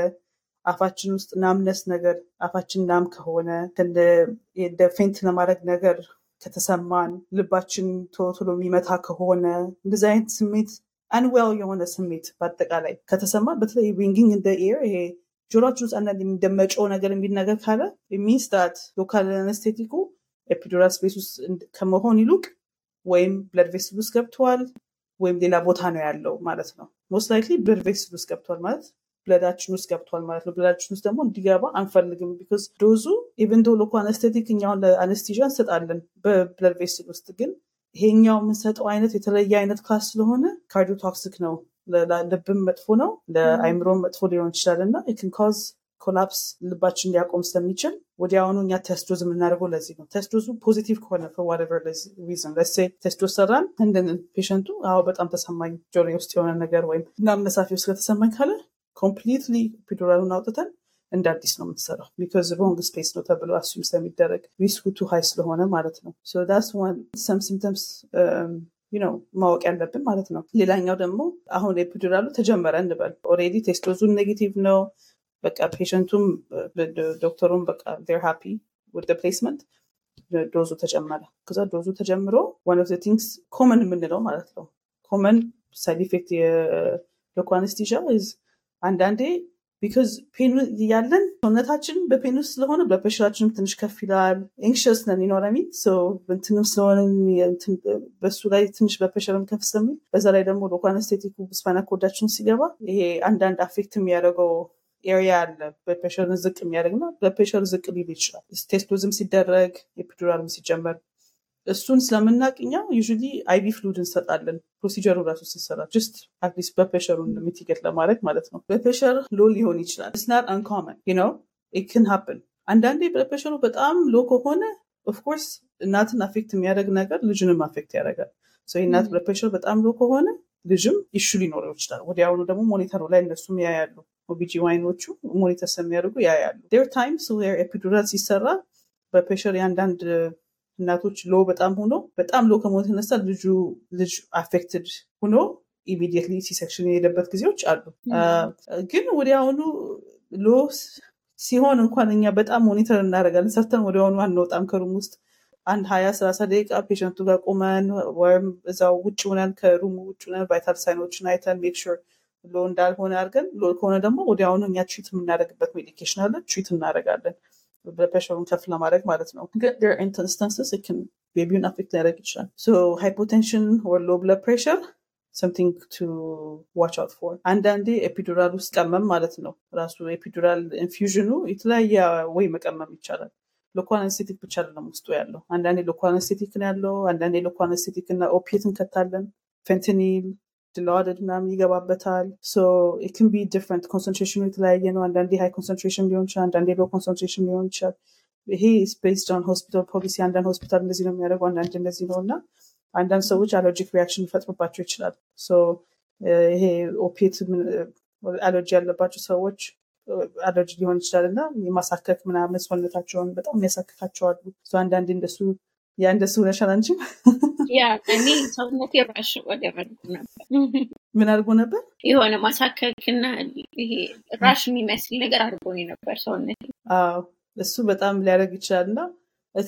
አፋችን ውስጥ numbness ነገር አፋችን numb ከሆነ እንደ faint ለማድረግ ነገር ከተሰማን ልባችን ቶሎ የሚመታ ከሆነ እንደዚህ አይነት ስሜት unwell የሆነ ስሜት በአጠቃላይ ከተሰማ በተለይ ringing in the ear ይሄ ጆሮችን ውስጥ አንዳንድ የሚደመጨው ነገር የሚል ነገር ካለ means local anesthetic ኡ epidural space ውስጥ ከመሆን ይሉቅ ወይም blood vessel ውስጥ ገብተዋል ወይም ሌላ ቦታ ነው ያለው ማለት ነው። most likely blood vessel ውስጥ ገብተዋል ማለት blood ኣችን ውስጥ ገብቷል ማለት ነው። blood ኣችን ውስጥ ደግሞ እንዲገባ አንፈልግም። because dose ኡ even though local anesthetic እኛውን ለ anesthesia እንሰጣለን በ blood vessel ውስጥ ግን ይሄኛው የምንሰጠው አይነት የተለየ አይነት class ስለሆነ cardiotoxic ነው። ለልብም መጥፎ ነው፣ ለአይምሮም መጥፎ ሊሆን ይችላል እና it can cause collapse ልባችን ሊያቆም ስለሚችል ወዲያውኑ እኛ test dose የምናደርገው ለዚህ ነው። test dose ኡ positive ከሆነ whatever reason let's say test dose ሰራን and then patient ኡ አዎ በጣም ተሰማኝ ጆሮ ውስጥ የሆነ ነገር ወይም numbness አፌ ውስጥ ከተሰማኝ ካለ completely epidural ኡን አውጥተን እንደ አዲስ ነው የምትሰራው because wrong space ነው ተብሎ assume ስለሚደረግ risk ኡ too high ስለሆነ ማለት ነው። that's one some symptoms ነው ማወቅ ያለብን ማለት ነው። ሌላኛው ደግሞ አሁን epidural ኡ ተጀመረ እንበል already test dose ኡን negative ነው በቃ patient ኡም ዶክተሩም በቃ are happy with the placement dose ኡ ተጨመረ። ከዛ dose ኡ ተጀምሮ one of things common የምንለው ማለት ነው common side effect የ local anesthesia አንዳንዴ because pain ያለን ሰውነታችን በ pain ውስጥ ስለሆነ blood pressure ኣችንም ትንሽ ከፍ ይላል። anxious ነን ይኖረሚ እንትንም ስለሆነ በሱ ላይ ትንሽ blood pressure ኡም ከፍ ስለሚል በዛ ላይ ደግሞ anesthetic ኡ spinal cord ኣችን ሲገባ ይሄ አንዳንድ affect የሚያደርገው area አለ blood pressure ን ዝቅ የሚያደርግና blood pressure ዝቅ ሊል ይችላል። test dose ም ሲደረግ epidural ም ሲጀመር እሱን ስለምናቅ እኛ usually IV fluid እንሰጣለን። procedure ኡ ራሱ ሲሰራ just at least blood pressure ኡን mitigate ለማድረግ ማለት ነው። blood pressure low ሊሆን ይችላል። it's not uncommon ነው it can happen። አንዳንዴ በፕሬሸሩ በጣም low ከሆነ of course እናትን affect የሚያደርግ ነገር ልጅንም affect ያደርጋል። የእናት blood pressure በጣም low ከሆነ ልጅም issue ሊኖረው ይችላል። ወዲያውኑ ደግሞ monitor ኡ ላይ እነሱም ያያሉ። OB-GYN ኦቹ monitor ስለሚያደርጉ ያያሉ። there are times epidural ሲሰራ blood pressure የአንዳንድ እናቶች low በጣም ሆኖ በጣም low ከመሆኑ የተነሳ ልጁ ልጅ affected ሆኖ immediately C-section የሄደበት ጊዜዎች አሉ። ግን ወዲያውኑ low ሲሆን እንኳን እኛ በጣም monitor እናደርጋለን። ሰርተን ወዲያውኑ አንወጣም ከ room ውስጥ አንድ ሀያ ሰላሳ ደቂቃ patient ኡ ጋር ቁመን ወይም እዛው ውጭ ሆነን ከ room ኡ ውጭ ሆነን vital sign ኦችን አይተን make sure low እንዳልሆነ አድርገን low ከሆነ ደግሞ ወዲያውኑ እኛ treat የምናደርግበት medication አለ treat እናደርጋለን blood pressure ኡን ከፍ ለማድረግ ማለት ነው። ግን instances baby ውን affect ሊያደርግ ይችላል። hypotension or low blood pressure something to watch out for። አንዳንዴ epidural ውስጥ ቀመም ማለት ነው። ራሱ epidural infusion ኡ የተለያየ ወይ መቀመም ይቻላል። local anesthetic ብቻ አይደለም ውስጡ ያለው። አንዳንዴ local anesthetic ነው ያለው። አንዳንዴ local anesthetic እና opiate እንከታለን። fentanyl Dilaudid ምናምን ይገባበታል። can be different concentration ኡ የተለያየ ነው። አንዳንዴ high concentration ሊሆን ይችላል። አንዳንዴ low concentration ሊሆን ይችላል። ይሄ based on hospital policy። አንዳንድ ሆስፒታል እንደዚህ ነው የሚያደርገው፣ አንዳንድ እንደዚህ ነው እና አንዳንድ ሰዎች allergic reaction ሊፈጥሩባቸው ይችላል። ይሄ opiate allergy ያለባቸው ሰዎች አለርጂ ሊሆን ይችላል እና የማሳከክ ምናምን ሰውነታቸውን በጣም የሚያሳክካቸው አሉ። አንዳንዴ እንደሱ ያ እንደሱ ነሻል አንቺም ያ እኔ ሰውነቴ rash ወደ መልኩ ነበር። ምን አድርጎ ነበር? የሆነ ማሳከክና ይሄ rash የሚመስል ነገር አድርጎ ነበር ሰውነቴ። አዎ እሱ በጣም ሊያደርግ ይችላል እና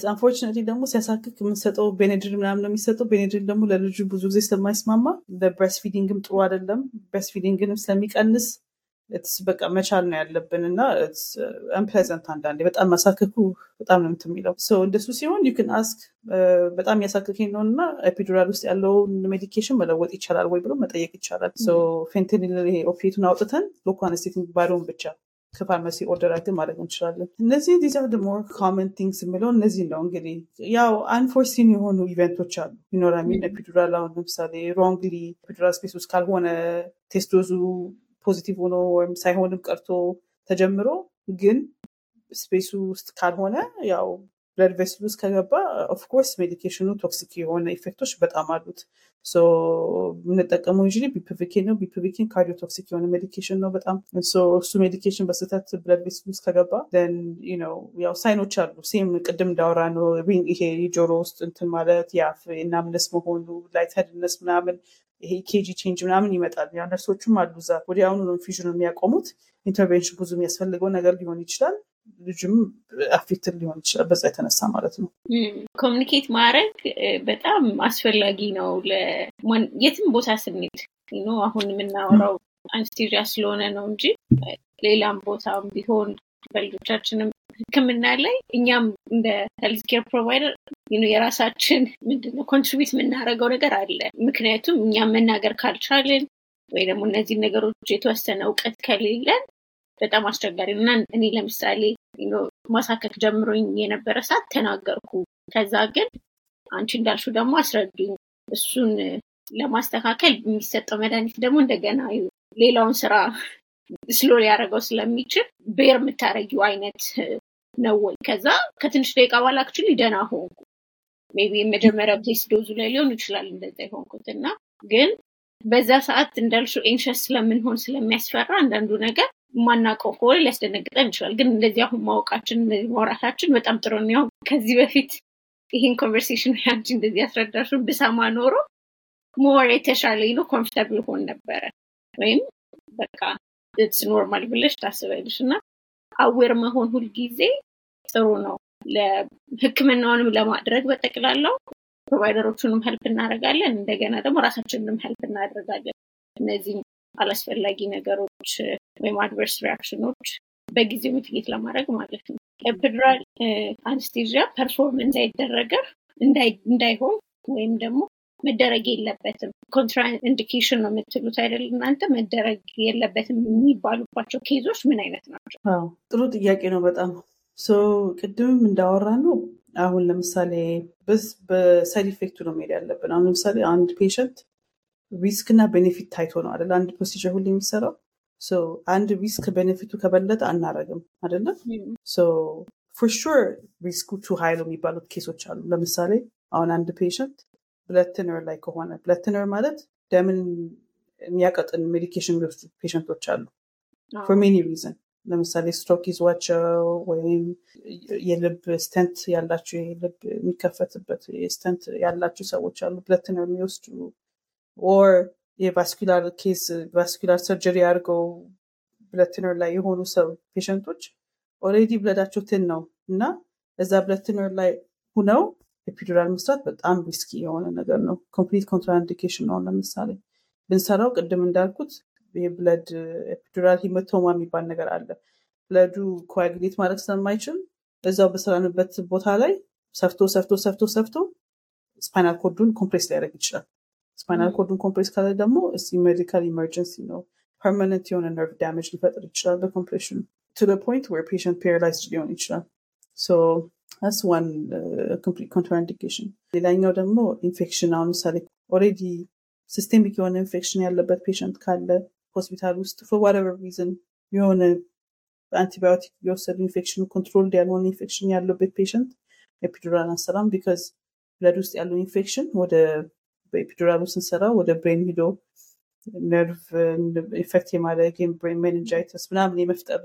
unfortunately ደግሞ ሲያሳክክ የምንሰጠው ቤኔድሪን ምናምን ነው የሚሰጠው። ቤኔድሪን ደግሞ ለልጁ ብዙ ጊዜ ስለማይስማማ ለ breastfeeding ም ጥሩ አይደለም። breastfeeding ንም ስለሚቀንስ በቃ መቻል ነው ያለብን እና unpleasant አንዳንዴ በጣም ማሳከኩ በጣም ነው እንትን የሚለው እንደሱ ሲሆን you can ask በጣም እያሳከከኝ ነው እና epidural ውስጥ ያለውን medication መለወጥ ይቻላል ወይ ብሎ መጠየቅ ይቻላል። fentanyl ይሄ opiate ኡን አውጥተን local anesthetic ባዶውን ብቻ ከፋርማሲ order አድርገን ማድረግ እንችላለን። እነዚህ these are more common things የሚለው እነዚህ ነው። እንግዲህ ያው unforeseen የሆኑ event ኦች አሉ ይኖራሚን epidural አሁን ለምሳሌ wrongly epidural space ውስጥ ካልሆነ test dose ኡ positive ሆኖ ወይም ሳይሆንም ቀርቶ ተጀምሮ ግን space ኡ ውስጥ ካልሆነ ያው blood vessel ውስጥ ከገባ of course medication ኡ toxic የሆነ effect ኦች በጣም አሉት። የምንጠቀመው usually bupivacaine ነው። bupivacaine cardiotoxic የሆነ medication ነው በጣም እሱ medication በስህተት blood vessel ውስጥ ከገባ ያው sign ኦች አሉ። same ቅድም እንዳወራነው ይሄ የጆሮ ውስጥ እንትን ማለት የአፍ numbness መሆኑ light ምናምን ይሄ EKG change ምናምን ይመጣል። ያ ነርሶችም አሉ እዛ ወዲያውኑ infusion የሚያቆሙት። intervention ብዙ የሚያስፈልገው ነገር ሊሆን ይችላል። ልጅም affected ሊሆን ይችላል በዛ የተነሳ ማለት ነው። communicate ማድረግ በጣም አስፈላጊ ነው። የትም ቦታ ስንሄድ አሁን የምናወራው anesthesia ስለሆነ ነው እንጂ ሌላም ቦታም ቢሆን በልጆቻችንም ሕክምና ላይ እኛም እንደ health care provider የራሳችን ምንድነው contribute የምናደርገው ነገር አለ። ምክንያቱም እኛም መናገር ካልቻልን ወይ ደግሞ እነዚህ ነገሮች የተወሰነ እውቀት ከሌለን በጣም አስቸጋሪ እና እኔ ለምሳሌ ማሳከክ ጀምሮኝ የነበረ ሰዓት ተናገርኩ። ከዛ ግን አንቺ እንዳልሽው ደግሞ አስረዱኝ። እሱን ለማስተካከል የሚሰጠው መድኃኒት ደግሞ እንደገና ሌላውን ስራ slow ሊያደርገው ስለሚችል bear የምታደረጊው አይነት ነው ወይ? ከዛ ከትንሽ ደቂቃ በኋላ actually ደህና ሆንኩ። maybe የመጀመሪያው test dose ኡ ላይ ሊሆን ይችላል እንደዛ የሆንኩት እና ግን በዛ ሰዓት እንዳልሽው anxious ስለምንሆን ስለሚያስፈራ አንዳንዱ ነገር የማናውቀው ከሆነ ሊያስደነግጠን ይችላል። ግን እንደዚህ አሁን ማወቃችን ማውራታችን በጣም ጥሩ ነው። ከዚህ በፊት ይህን conversation አንቺ እንደዚህ ያስረዳሽን ብሰማ ኖሮ more የተሻለ ነው comfortable ሆን ነበረ ወይም በቃ it's normal ብለሽ ታስበልሽ እና aware መሆን ሁልጊዜ ጥሩ ነው። ለህክምናውንም ለማድረግ በጠቅላላው provider ኦቹንም help እናደርጋለን። እንደገና ደግሞ ራሳችንንም help እናደርጋለን። እነዚህ አላስፈላጊ ነገሮች ወይም adverse reaction ኦች በጊዜው mitigate ለማድረግ ማለት ነው። epidural anesthesia performance አይደረገም እንዳይሆን ወይም ደግሞ መደረግ የለበትም contraindication ነው የምትሉት አይደል እናንተ? መደረግ የለበትም የሚባሉባቸው case ኦች ምን አይነት ናቸው? ጥሩ ጥያቄ ነው በጣም ቅድምም እንዳወራነው። አሁን ለምሳሌ በ side effect ኡ ነው መሄድ ያለብን። አሁን ለምሳሌ አንድ patient risk እና benefit ታይቶ ነው አደለ አንድ procedure ሁሉ የሚሰራው። አንድ risk benefit ኡ ከበለጠ አናረግም አደለም። for sure risk ኡ too high ነው የሚባሉት case ኦች አሉ። ለምሳሌ አሁን አንድ patient blood thinner ላይ ከሆነ blood thinner ማለት ደምን የሚያቀጥን medication የሚወስዱ patient ኦች አሉ። for many reason ለምሳሌ ስትሮክ ይዟቸው ወይም የልብ stent ያላቸው የልብ የሚከፈትበት stent ያላቸው ሰዎች አሉ blood thinner የሚወስዱ or የ vascular case vascular surgery አድርገው blood thinner ላይ የሆኑ ሰው patient ኦች already blood ኣቸው thin ነው እና እዛ blood thinner ላይ ሁነው epidural መስራት በጣም risky የሆነ ነገር ነው። complete contraindication ነው። ለምሳሌ ብንሰራው ቅድም እንዳልኩት የ blood epidural hematoma የሚባል ነገር አለ። blood ኡ coagulate ማድረግ ስለማይችል እዛው በሰራንበት ቦታ ላይ ሰፍቶ ሰፍቶ ሰፍቶ ሰፍቶ spinal cord ኡን compress ሊያደርግ ይችላል። spinal cord ኡን compress ካለ ደግሞ medical emergency ነው። permanent የሆነ nerve damage ሊፈጥር ይችላል በ compression ኡ to point where patient paralyzed ሊሆን ይችላል። so one contraindication። ሌላኛው ደግሞ ኢንፌክሽን አሁን ምሳሌ already systemic የሆነ ኢንፌክሽን ያለበት patient ካለ ሆስፒታል ውስጥ for whatever reason የሆነ በአንቲባዮቲክ የወሰዱ infection control ያልሆነ ኢንፌክሽን ያለበት patient epidural አንሰራም። because blood ውስጥ ያለው ኢንፌክሽን ወደ በ epidural ኡ ስንሰራ ወደ brain ሂዶ nerve effect የማድረግ brain meningitis ምናምን የመፍጠር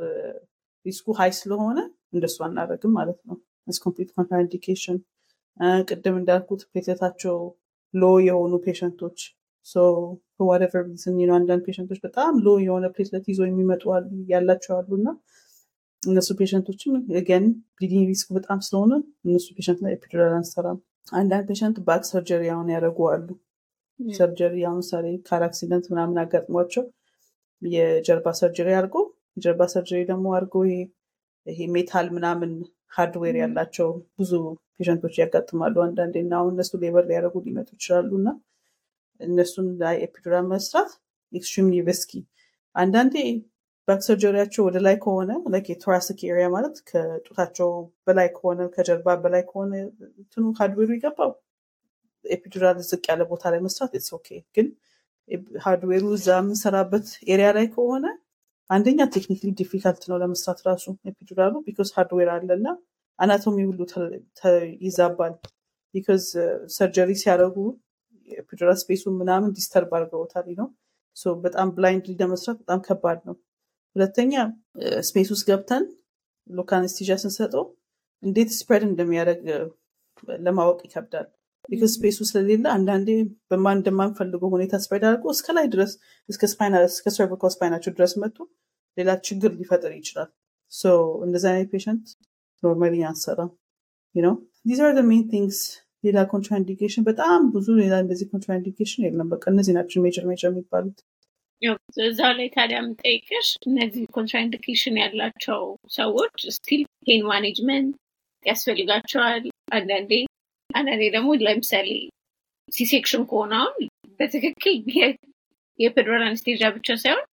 risk ኡ high ስለሆነ እንደሱ አናደርግም ማለት ነው። so complete contraindication ቅድም እንዳልኩት platelet ኣቸው low የሆኑ patient ኦች whatever reason አንዳንድ patient ኦች በጣም low የሆነ platelet ይዞ የሚመጡ አሉ ያላቸው አሉ እና እነሱ patient ኦችም again bleeding risk በጣም ስለሆነ እነሱ patient ላይ epidural አንሰራም። አንዳንድ patient back surgery አሁን ያደረጉ አሉ። surgery አሁን ምሳሌ car accident ምናምን አጋጥሟቸው የጀርባ surgery አድርጎ የጀርባ surgery ደግሞ አድርጎ ይሄ metal ምናምን hardware ያላቸው ብዙ patient ኦች ያጋጥማሉ አንዳንዴ እና አሁን እነሱ labor ሊያደርጉ ሊመጡ ይችላሉ እና እነሱን ላይ epidural መስራት extremely risky አንዳንዴ back surgery ያቸው ወደ ላይ ከሆነ thoracic area ማለት ከጡታቸው በላይ ከሆነ ከጀርባ በላይ ከሆነ እንትኑ hardware ኡ ይገባው epidural ዝቅ ያለ ቦታ ላይ መስራት it's okay። ግን hardware ኡ እዛ የምንሰራበት area ላይ ከሆነ አንደኛ technically difficult ነው ለመስራት ራሱ epidural ኡ because hardware አለ እና anatomy ሁሉ ይዛባል። because surgery ሲያደርጉ epidural space ኡ ምናምን disturb አድርገውታል ነው። በጣም blind ለመስራት በጣም ከባድ ነው። ሁለተኛ space ውስጥ ገብተን local anesthesia ስንሰጠው እንዴት spread እንደሚያደርግ ለማወቅ ይከብዳል። because space ኡ ስለሌለ አንዳንዴ በማን እንደማንፈልገው ሁኔታ spread አድርጎ እስከ ላይ ድረስ እስከ እስከ cervical spine ኣቸው ድረስ መጥቶ ሌላ ችግር ሊፈጥር ይችላል። እንደዚህ አይነት patient normally አንሰራም ነው these are main things። ሌላ contraindication በጣም ብዙ ሌላ እንደዚህ contraindication የለም። በቃ እነዚህ ናቸው major major የሚባሉት። እዛው ላይ ታዲያ የምጠይቅሽ እነዚህ contraindication ያላቸው ሰዎች still pain management ያስፈልጋቸዋል። አንዳንዴ አንዳንዴ ደግሞ ለምሳሌ C-section ከሆነ አሁን በትክክል የ epidural anesthesia ብቻ ሳይሆን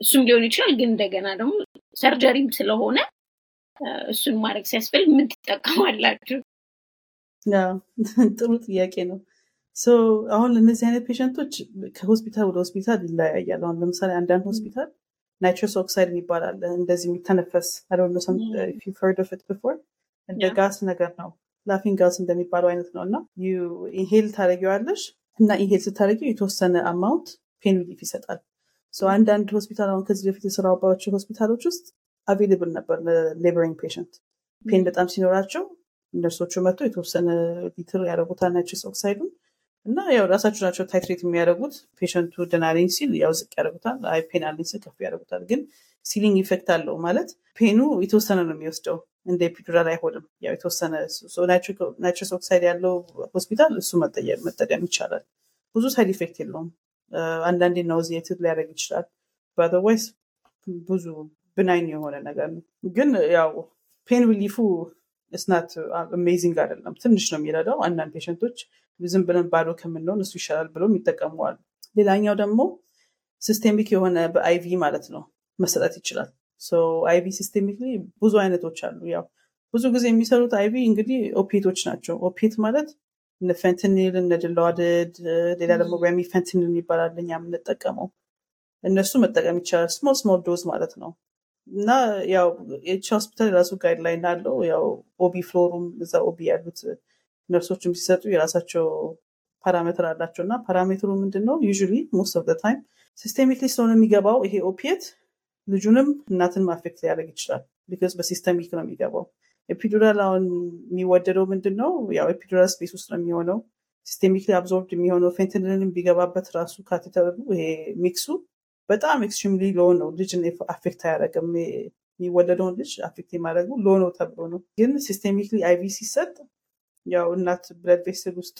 እሱም ሊሆን ይችላል። ግን እንደገና ደግሞ surgery ም ስለሆነ እሱን ማድረግ ሲያስፈልግ ምን ትጠቀማላችሁ? ጥሩ ጥያቄ ነው። አሁን እነዚህ አይነት patient ኦች ከሆስፒታል ወደ ሆስፒታል ይለያያል። አሁን ለምሳሌ አንዳንድ ሆስፒታል nitrous oxide ይባላል እንደዚህ የሚተነፈስ ፈርዶፍት ብፎር እንደ ጋስ ነገር ነው laughing gas እንደሚባለው አይነት ነው። እና inhale ታደረጊዋለሽ እና inhale ስታደረጊው የተወሰነ amount pain relief ይሰጣል። አንዳንድ ሆስፒታል አሁን ከዚህ በፊት የሰራባቸው ሆስፒታሎች ውስጥ available ነበር ለ laboring patient pain በጣም ሲኖራቸው ነርሶቹ መጥቶ የተወሰነ ሊትር ያደረጉታል nitrous oxide ኡን እና ያው ራሳቸው ናቸው titrate የሚያደርጉት። patient ኡ ደናለኝ ሲል ያው ዝቅ ያደርጉታል፣ አይ pain አለኝ ሲል ከፍ ያደርጉታል። ግን ceiling effect አለው ማለት pain ኡ የተወሰነ ነው የሚወስደው እንደ epidural አይሆንም። ያው የተወሰነ nitrous oxide ያለው ሆስፒታል እሱ መጠቀም ይቻላል። ብዙ side effect የለውም። አንዳንዴ nauseated ሊያደርግ ይችላል። በ otherwise ብዙ benign የሆነ ነገር ነው። ግን ያው pain relief ኡ it's not amazing አይደለም። ትንሽ ነው የሚረዳው። አንዳንድ patient ኦች ዝም ብለን ባዶ ከምንሆን እሱ ይሻላል ብለው ይጠቀመዋል። ሌላኛው ደግሞ systemic የሆነ በ IV ማለት ነው መሰጠት ይችላል። IV systemic ብዙ አይነቶች አሉ። ያው ብዙ ጊዜ የሚሰሩት IV እንግዲህ opiate ኦች ናቸው። opiate ማለት እነ fentanyl እነ Dilaudid፣ ሌላ ደግሞ remifentanil ይባላል እኛ የምንጠቀመው። እነሱ መጠቀም ይቻላል። small small dose ማለት ነው። እና ያው each ሆስፒታል የራሱ guideline አለው። ያው OB floor ኡም እዛ OB ያሉት ነርሶችም ሲሰጡ የራሳቸው parameter አላቸው እና parameter ኡ ምንድን ነው? usually most of time systemically ስለሆነ የሚገባው ይሄ opiate ልጁንም እናትን affect ሊያደርግ ይችላል። because በ systemic ነው የሚገባው። epidural አሁን የሚወደደው ምንድን ነው? ያው epidural space ውስጥ ነው የሚሆነው። systemically absorbed የሚሆነው fentanyl ን ቢገባበት ራሱ catheter ኡ ይሄ mix ኡ በጣም extremely low ነው። ልጅን affect አያደርግም። የሚወለደውን ልጅ affect የማድረጉ low ነው ተብሎ ነው። ግን systemically IV ሲሰጥ ያው እናት blood vessel ውስጥ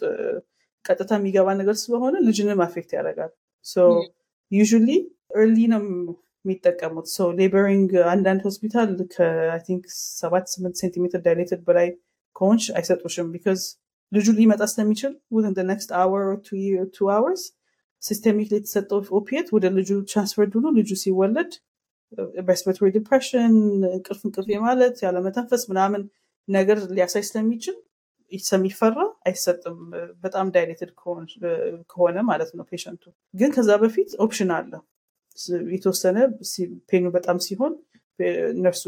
ቀጥታ የሚገባ ነገር ስለሆነ ልጅንም affect ያደርጋል። usually early ነው የሚጠቀሙት። so laboring አንዳንድ ሆስፒታል ከ think ሰባት ስምንት ሴንቲሜትር dilated በላይ ከሆንሽ አይሰጡሽም because ልጁ ሊመጣ ስለሚችል within next hour two hours systemic የተሰጠው opiate ወደ ልጁ transferred ሆኖ ልጁ ሲወለድ respiratory depression፣ እንቅልፍ እንቅልፍ ማለት ያለመተንፈስ ምናምን ነገር ሊያሳይ ስለሚችል ስለሚፈራ አይሰጥም። በጣም dilated ከሆነ ማለት ነው patient ኡ። ግን ከዛ በፊት option አለ። የተወሰነ pain ኡ በጣም ሲሆን ነርሱ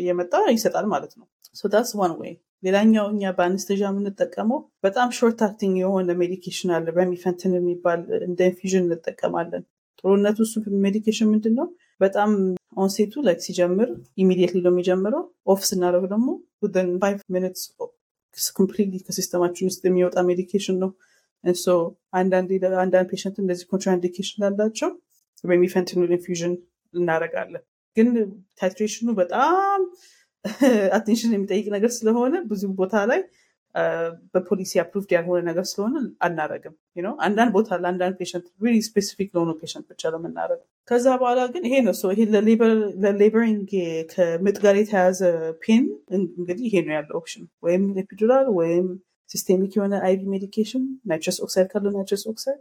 እየመጣ ይሰጣል ማለት ነው። that's one ወይ ሌላኛው እኛ በ anesthesia የምንጠቀመው በጣም short acting የሆነ medication አለ። remifentanil የሚባል እንደ infusion እንጠቀማለን። ጥሩነቱ እሱ medication ምንድን ነው? በጣም onset ኡ like ሲጀምር immediately ነው የሚጀምረው። off ስናደርግ ደግሞ five minutes completely ከ system ኣችን ውስጥ የሚወጣ medication ነው። አንዳንድ patient እንደዚህ contraindication ላላቸው remifentanil infusion እናደርጋለን። ግን titration ኡ በጣም attention የሚጠይቅ ነገር ስለሆነ ብዙ ቦታ ላይ በፖሊሲ approved ያልሆነ ነገር ስለሆነ አናረግም። አንዳንድ ቦታ ለአንዳንድ patient specific ለሆኑ patient ብቻ ነው የምናደርገው። ከዛ በኋላ ግን ይሄ ነው ይሄ ለ laboring ከምጥ ጋር የተያዘ pain እንግዲህ ይሄ ነው ያለው option፣ ወይም epidural ወይም systemic የሆነ IV medication nitrous oxide ካለ nitrous oxide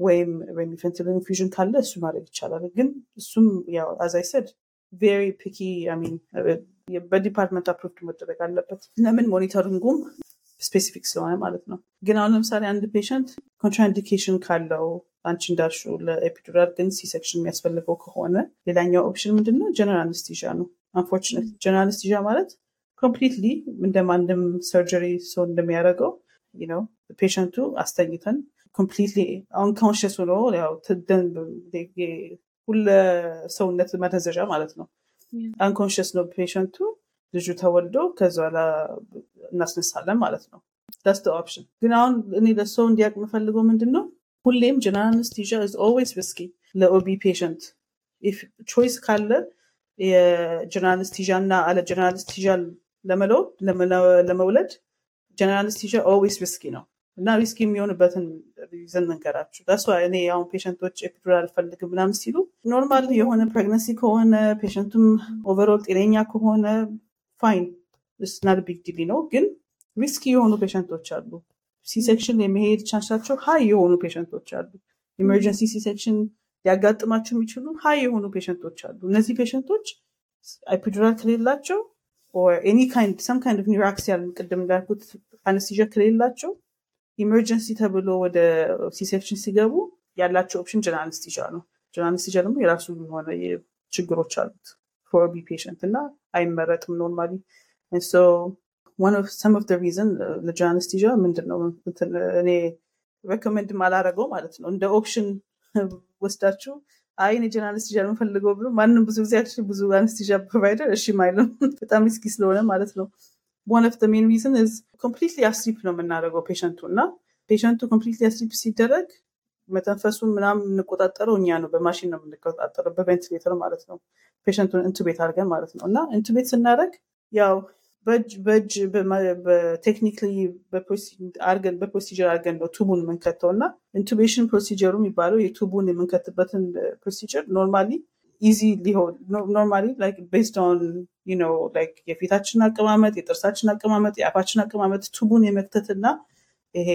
ወይም remifentanil infusion ካለ እሱ ማድረግ ይቻላል። ግን እሱም ያው as I said very picky I mean በ department approved መደረግ አለበት። ለምን monitoring ኡም specific ስለሆነ ማለት ነው። ግን አሁን ለምሳሌ አንድ patient contraindication ካለው አንቺ እንዳልሽው ለ epidural ግን C-section የሚያስፈልገው ከሆነ ሌላኛው option ምንድን ነው? general anesthesia ነው። unfortunate general anesthesia ማለት completely እንደማንም surgery ሰው እንደሚያደርገው ነው patient ኡ አስተኝተን completely unconscious ሆኖ ሁለ ሰውነት ማደንዘዣ ማለት ነው። unconscious ነው patient ኡ። ልጁ ተወልዶ ከዚ በኋላ እናስነሳለን ማለት ነው። that's option። ግን አሁን እኔ ለሰው እንዲያውቅ የምፈልገው ምንድን ነው ሁሌም general anesthesia is always risky ለ OB patient choice ካለ የ general anesthesia እና አለ general anesthesia ለመውለድ general anesthesia always risky ነው እና risky የሚሆንበትን reason መንገራችሁ that's እኔ አሁን patient ኦች epidural አልፈልግም ምናምን ሲሉ normal የሆነ pregnancy ከሆነ patient ኡም overall ጤነኛ ከሆነ fine it's not big deal ነው። ግን risky የሆኑ patient ኦች አሉ። C-section የመሄድ chance ኣቸው high የሆኑ patient ኦች አሉ። emergency C-section ሊያጋጥማቸው የሚችሉ high የሆኑ patient ኦች አሉ። እነዚህ patient ኦች epidural ከሌላቸው any some kind of neuraxial ቅድም እንዳልኩት anesthesia ከሌላቸው emergency ተብሎ ወደ C-section ሲገቡ ያላቸው option general anesthesia ነው። general anesthesia ደግሞ የራሱ የሆነ ችግሮች አሉት። for the patient እና አይመረጥም normally። some of reason ለ general anesthesia ምንድን ነው እኔ recommend አላረገው ማለት ነው። እንደ option ወስዳችሁ አይ እኔ general anesthesia የምፈልገው ብሎ ማንም ብዙ ጊዜ ብዙ anesthesia provider እሺ አይልም በጣም risky ስለሆነ ማለት ነው of the main reason is completely asleep ነው የምናደርገው patient ኡ እና patient ኡ completely asleep ሲደረግ መተንፈሱን ምናምን የምንቆጣጠረው እኛ ነው። በማሽን ነው የምንቆጣጠረው በቬንቲሌተር ማለት ነው። patient ኡን intubate አድርገን ማለት ነው። እና intubate ስናደርግ ያው በእጅ በ technically አርገን በ procedure አድርገን ነው tube ኡን የምንከተው። እና intubation procedure ኡ የሚባለው የ tube ኡን የምንከትበትን procedure normally easy ሊሆን normally based on ነው like የፊታችን አቀማመጥ፣ የጥርሳችን አቀማመጥ፣ የአፋችን አቀማመጥ tube ኡን የመክተት እና ይሄ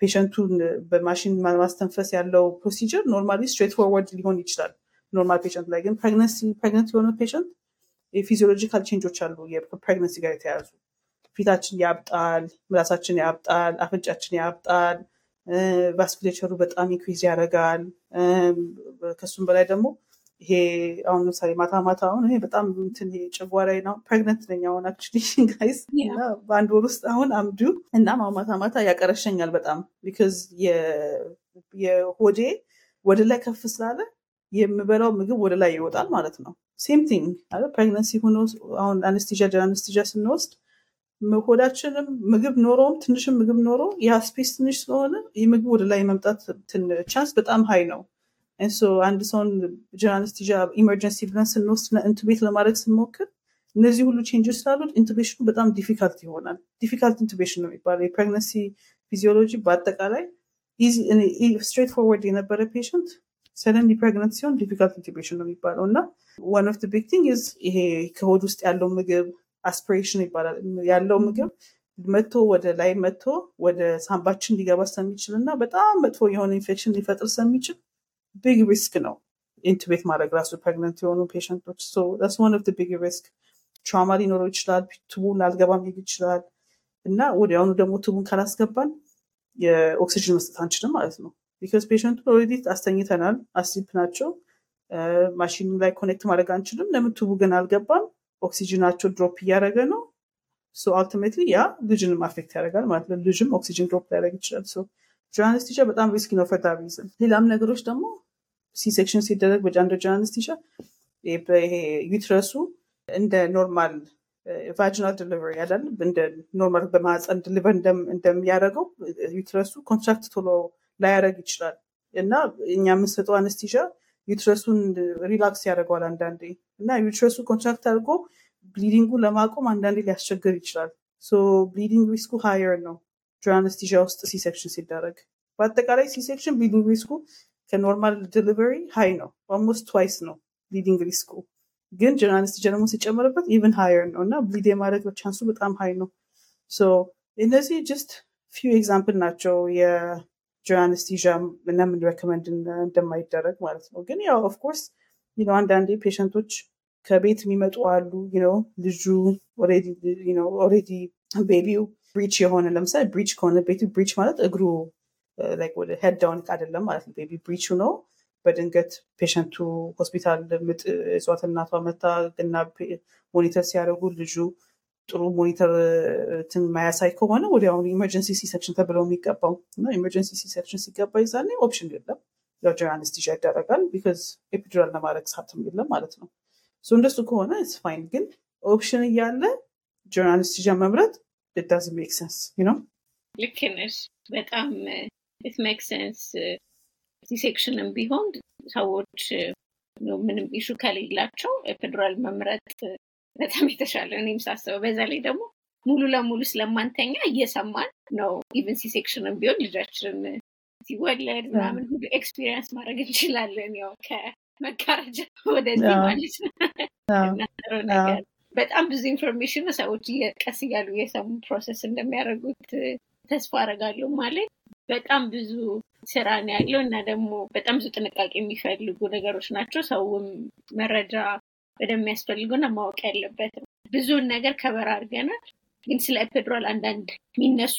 patient ኡን በማሽን ማስተንፈስ ያለው procedure normally straightforward ሊሆን ይችላል normal patient ላይ ግን pregnant የሆነ patient የ physiological change ኦች አሉ የ pregnancy ጋር የተያዙ ፊታችን ያብጣል፣ ምላሳችን ያብጣል፣ አፍንጫችን ያብጣል፣ vasculature ኡ በጣም increase ያደርጋል። ከሱም በላይ ደግሞ ይሄ አሁን ለምሳሌ ማታ ማታ አሁን እኔ በጣም እንትን ጨጓራዬ ነው pregnant ነኝ አሁን actually guys እና በአንድ ወር ውስጥ አሁን I'm due እና ማታ ማታ ያቀረሸኛል በጣም because የሆዴ ወደ ላይ ከፍ ስላለ የምበላው ምግብ ወደ ላይ ይወጣል ማለት ነው። same thing pregnancy ሆኖ አሁን anesthesia anesthesia ስንወስድ ሆዳችንም ምግብ ኖሮም ትንሽም ምግብ ኖሮ ያ space ትንሽ ስለሆነ የምግብ ወደ ላይ መምጣት chance በጣም high ነው። and so አንድ ሰውን general emergency ብለን ስንወስድ intubate ለማድረግ ስንሞክር እነዚህ ሁሉ change ኦች ስላሉት intubation ኑ በጣም difficult ይሆናል። difficult intubation ነው የሚባለው። የ pregnancy physiology በአጠቃላይ straightforward የነበረ patient suddenly pregnant ሲሆን difficult intubation ነው የሚባለው እና one of big thing ይሄ ከሆድ ውስጥ ያለው ምግብ aspiration ይባላል ያለው ምግብ መቶ ወደ ላይ መቶ ወደ ሳምባችን ሊገባ ስለሚችል እና በጣም መጥፎ የሆነ ኢንፌክሽን ሊፈጥር ስለሚችል big risk ነው intubate ማድረግ ራሱ pregnant የሆኑ patient ኦች so one of big risk trauma ሊኖረው ይችላል tube ኡን አልገባም ሊል ይችላል። እና ወዲያውኑ ደግሞ tube ኡን ካላስገባን የኦክሲጅን መስጠት አንችልም ማለት ነው። because patient ኡ already አስተኝተናል asleep ናቸው ማሽኑ ላይ connect ማድረግ አንችልም። ለምን tube ኡ ግን አልገባም? ኦክሲጅናቸው drop እያደረገ ነው። so ultimately ያ ልጅንም affect ያደርጋል ማለት ነው። ልጅም ኦክሲጅን drop ሊያደርግ ይችላል so general anesthesia በጣም risky ነው for that reason። ሌላም ነገሮች ደግሞ C-section ሲደረግ በ general general anesthesia ይሄ uterus ኡ እንደ normal vaginal delivery ያዳል እንደ normal በማህፀን deliver እንደሚያደርገው uterus ኡ contract ቶሎ ላያደረግ ይችላል። እና እኛ የምንሰጠው anesthesia uterus ኡን relax ያደርገዋል አንዳንዴ። እና uterus ኡ contract አድርጎ bleeding ኡ ለማቆም አንዳንዴ ሊያስቸግር ይችላል። so bleeding risk ኡ higher ነው general anesthesia ውስጥ C-section ሲደረግ በአጠቃላይ ሲሴክሽን ብሊዲንግ ሪስኩ ከኖርማል ዲሊቨሪ ሃይ ነው ኦልሞስት ትዋይስ ነው ብሊዲንግ ሪስኩ ግን ጆርናሊስቲሻ ደግሞ ሲጨመርበት even higher ነው እና bleed የማድረግ chance ኡ በጣም high ነው. እነዚህ just few example ናቸው general anesthesia ምናምን recommend እንደማይደረግ ማለት ነው። ግን ያው of course አንዳንዴ patient ኦች ከቤት የሚመጡ አሉ ልጁ already baby ው breech የሆነ ለምሳሌ breech ከሆነ baby ኡ breech ማለት እግሩ ወደ head down አይደለም ማለት ነው። baby breech ኡ ነው በድንገት patient ኡ ሆስፒታል ምጥ እጽዋት እናቷ መታ እና monitor ሲያደርጉ ልጁ ጥሩ monitor ትን ማያሳይ ከሆነ ወዲያውኑ emergency C-section ተብለው የሚገባው እና emergency C-section ሲገባ ይዛኔ option የለም። ያው ጀነራል ይደረጋል because epidural ለማድረግ ሰዓትም የለም ማለት ነው። እንደሱ ከሆነ fine ግን option እያለ ጀነራል መምረጥ doesn't make sense ነው ልክ ነሽ። በጣም it make sense C-section ም ቢሆን ሰዎች ምንም issue ከሌላቸው epidural መምረጥ በጣም የተሻለ እኔም ሳስበው። በዛ ላይ ደግሞ ሙሉ ለሙሉ ስለማንተኛ እየሰማን ነው። even C-section ም ቢሆን ልጃችንን ሲወለድ ምናምን ሁሉ experience ማድረግ እንችላለን ያው ከመጋረጃ ወደዚህ ማለት ነው። ነገር በጣም ብዙ information ሰዎች ቀስ እያሉ እየሰሙ process እንደሚያደርጉት ተስፋ አረጋለሁ ማለት በጣም ብዙ ስራ ነው ያለው እና ደግሞ በጣም ብዙ ጥንቃቄ የሚፈልጉ ነገሮች ናቸው። ሰውም መረጃ ወደሚያስፈልገውና ማወቅ ያለበት። ብዙውን ነገር cover አድርገናል። ግን ስለ epidural አንዳንድ የሚነሱ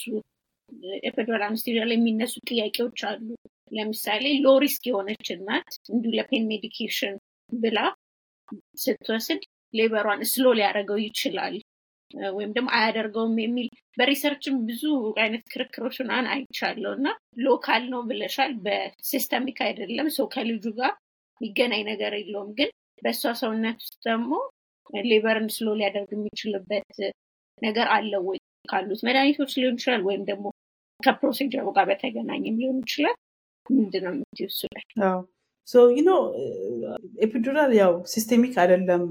epidural anesthesia ላይ የሚነሱ ጥያቄዎች አሉ። ለምሳሌ low risk የሆነች እናት እንዲሁ ለ pain medication ብላ ስትወስድ labor ዋን slow ሊያደርገው ይችላል። ወይም ደግሞ አያደርገውም የሚል በ research ም ብዙ አይነት ክርክሮች ምናምን አይቻለሁ። እና local ነው ብለሻል በ systemic አይደለም። ሰው ከልጁ ጋር የሚገናኝ ነገር የለውም። ግን በእሷ ሰውነት ውስጥ ደግሞ labor ን slow ሊያደርግ የሚችልበት ነገር አለው ወይ? ካሉት መድኃኒቶች ሊሆን ይችላል ወይም ደግሞ ከ procedure ኡ ጋር በተገናኘም ሊሆን ይችላል። ምንድነው የምትይው epidural ያው systemic አይደለም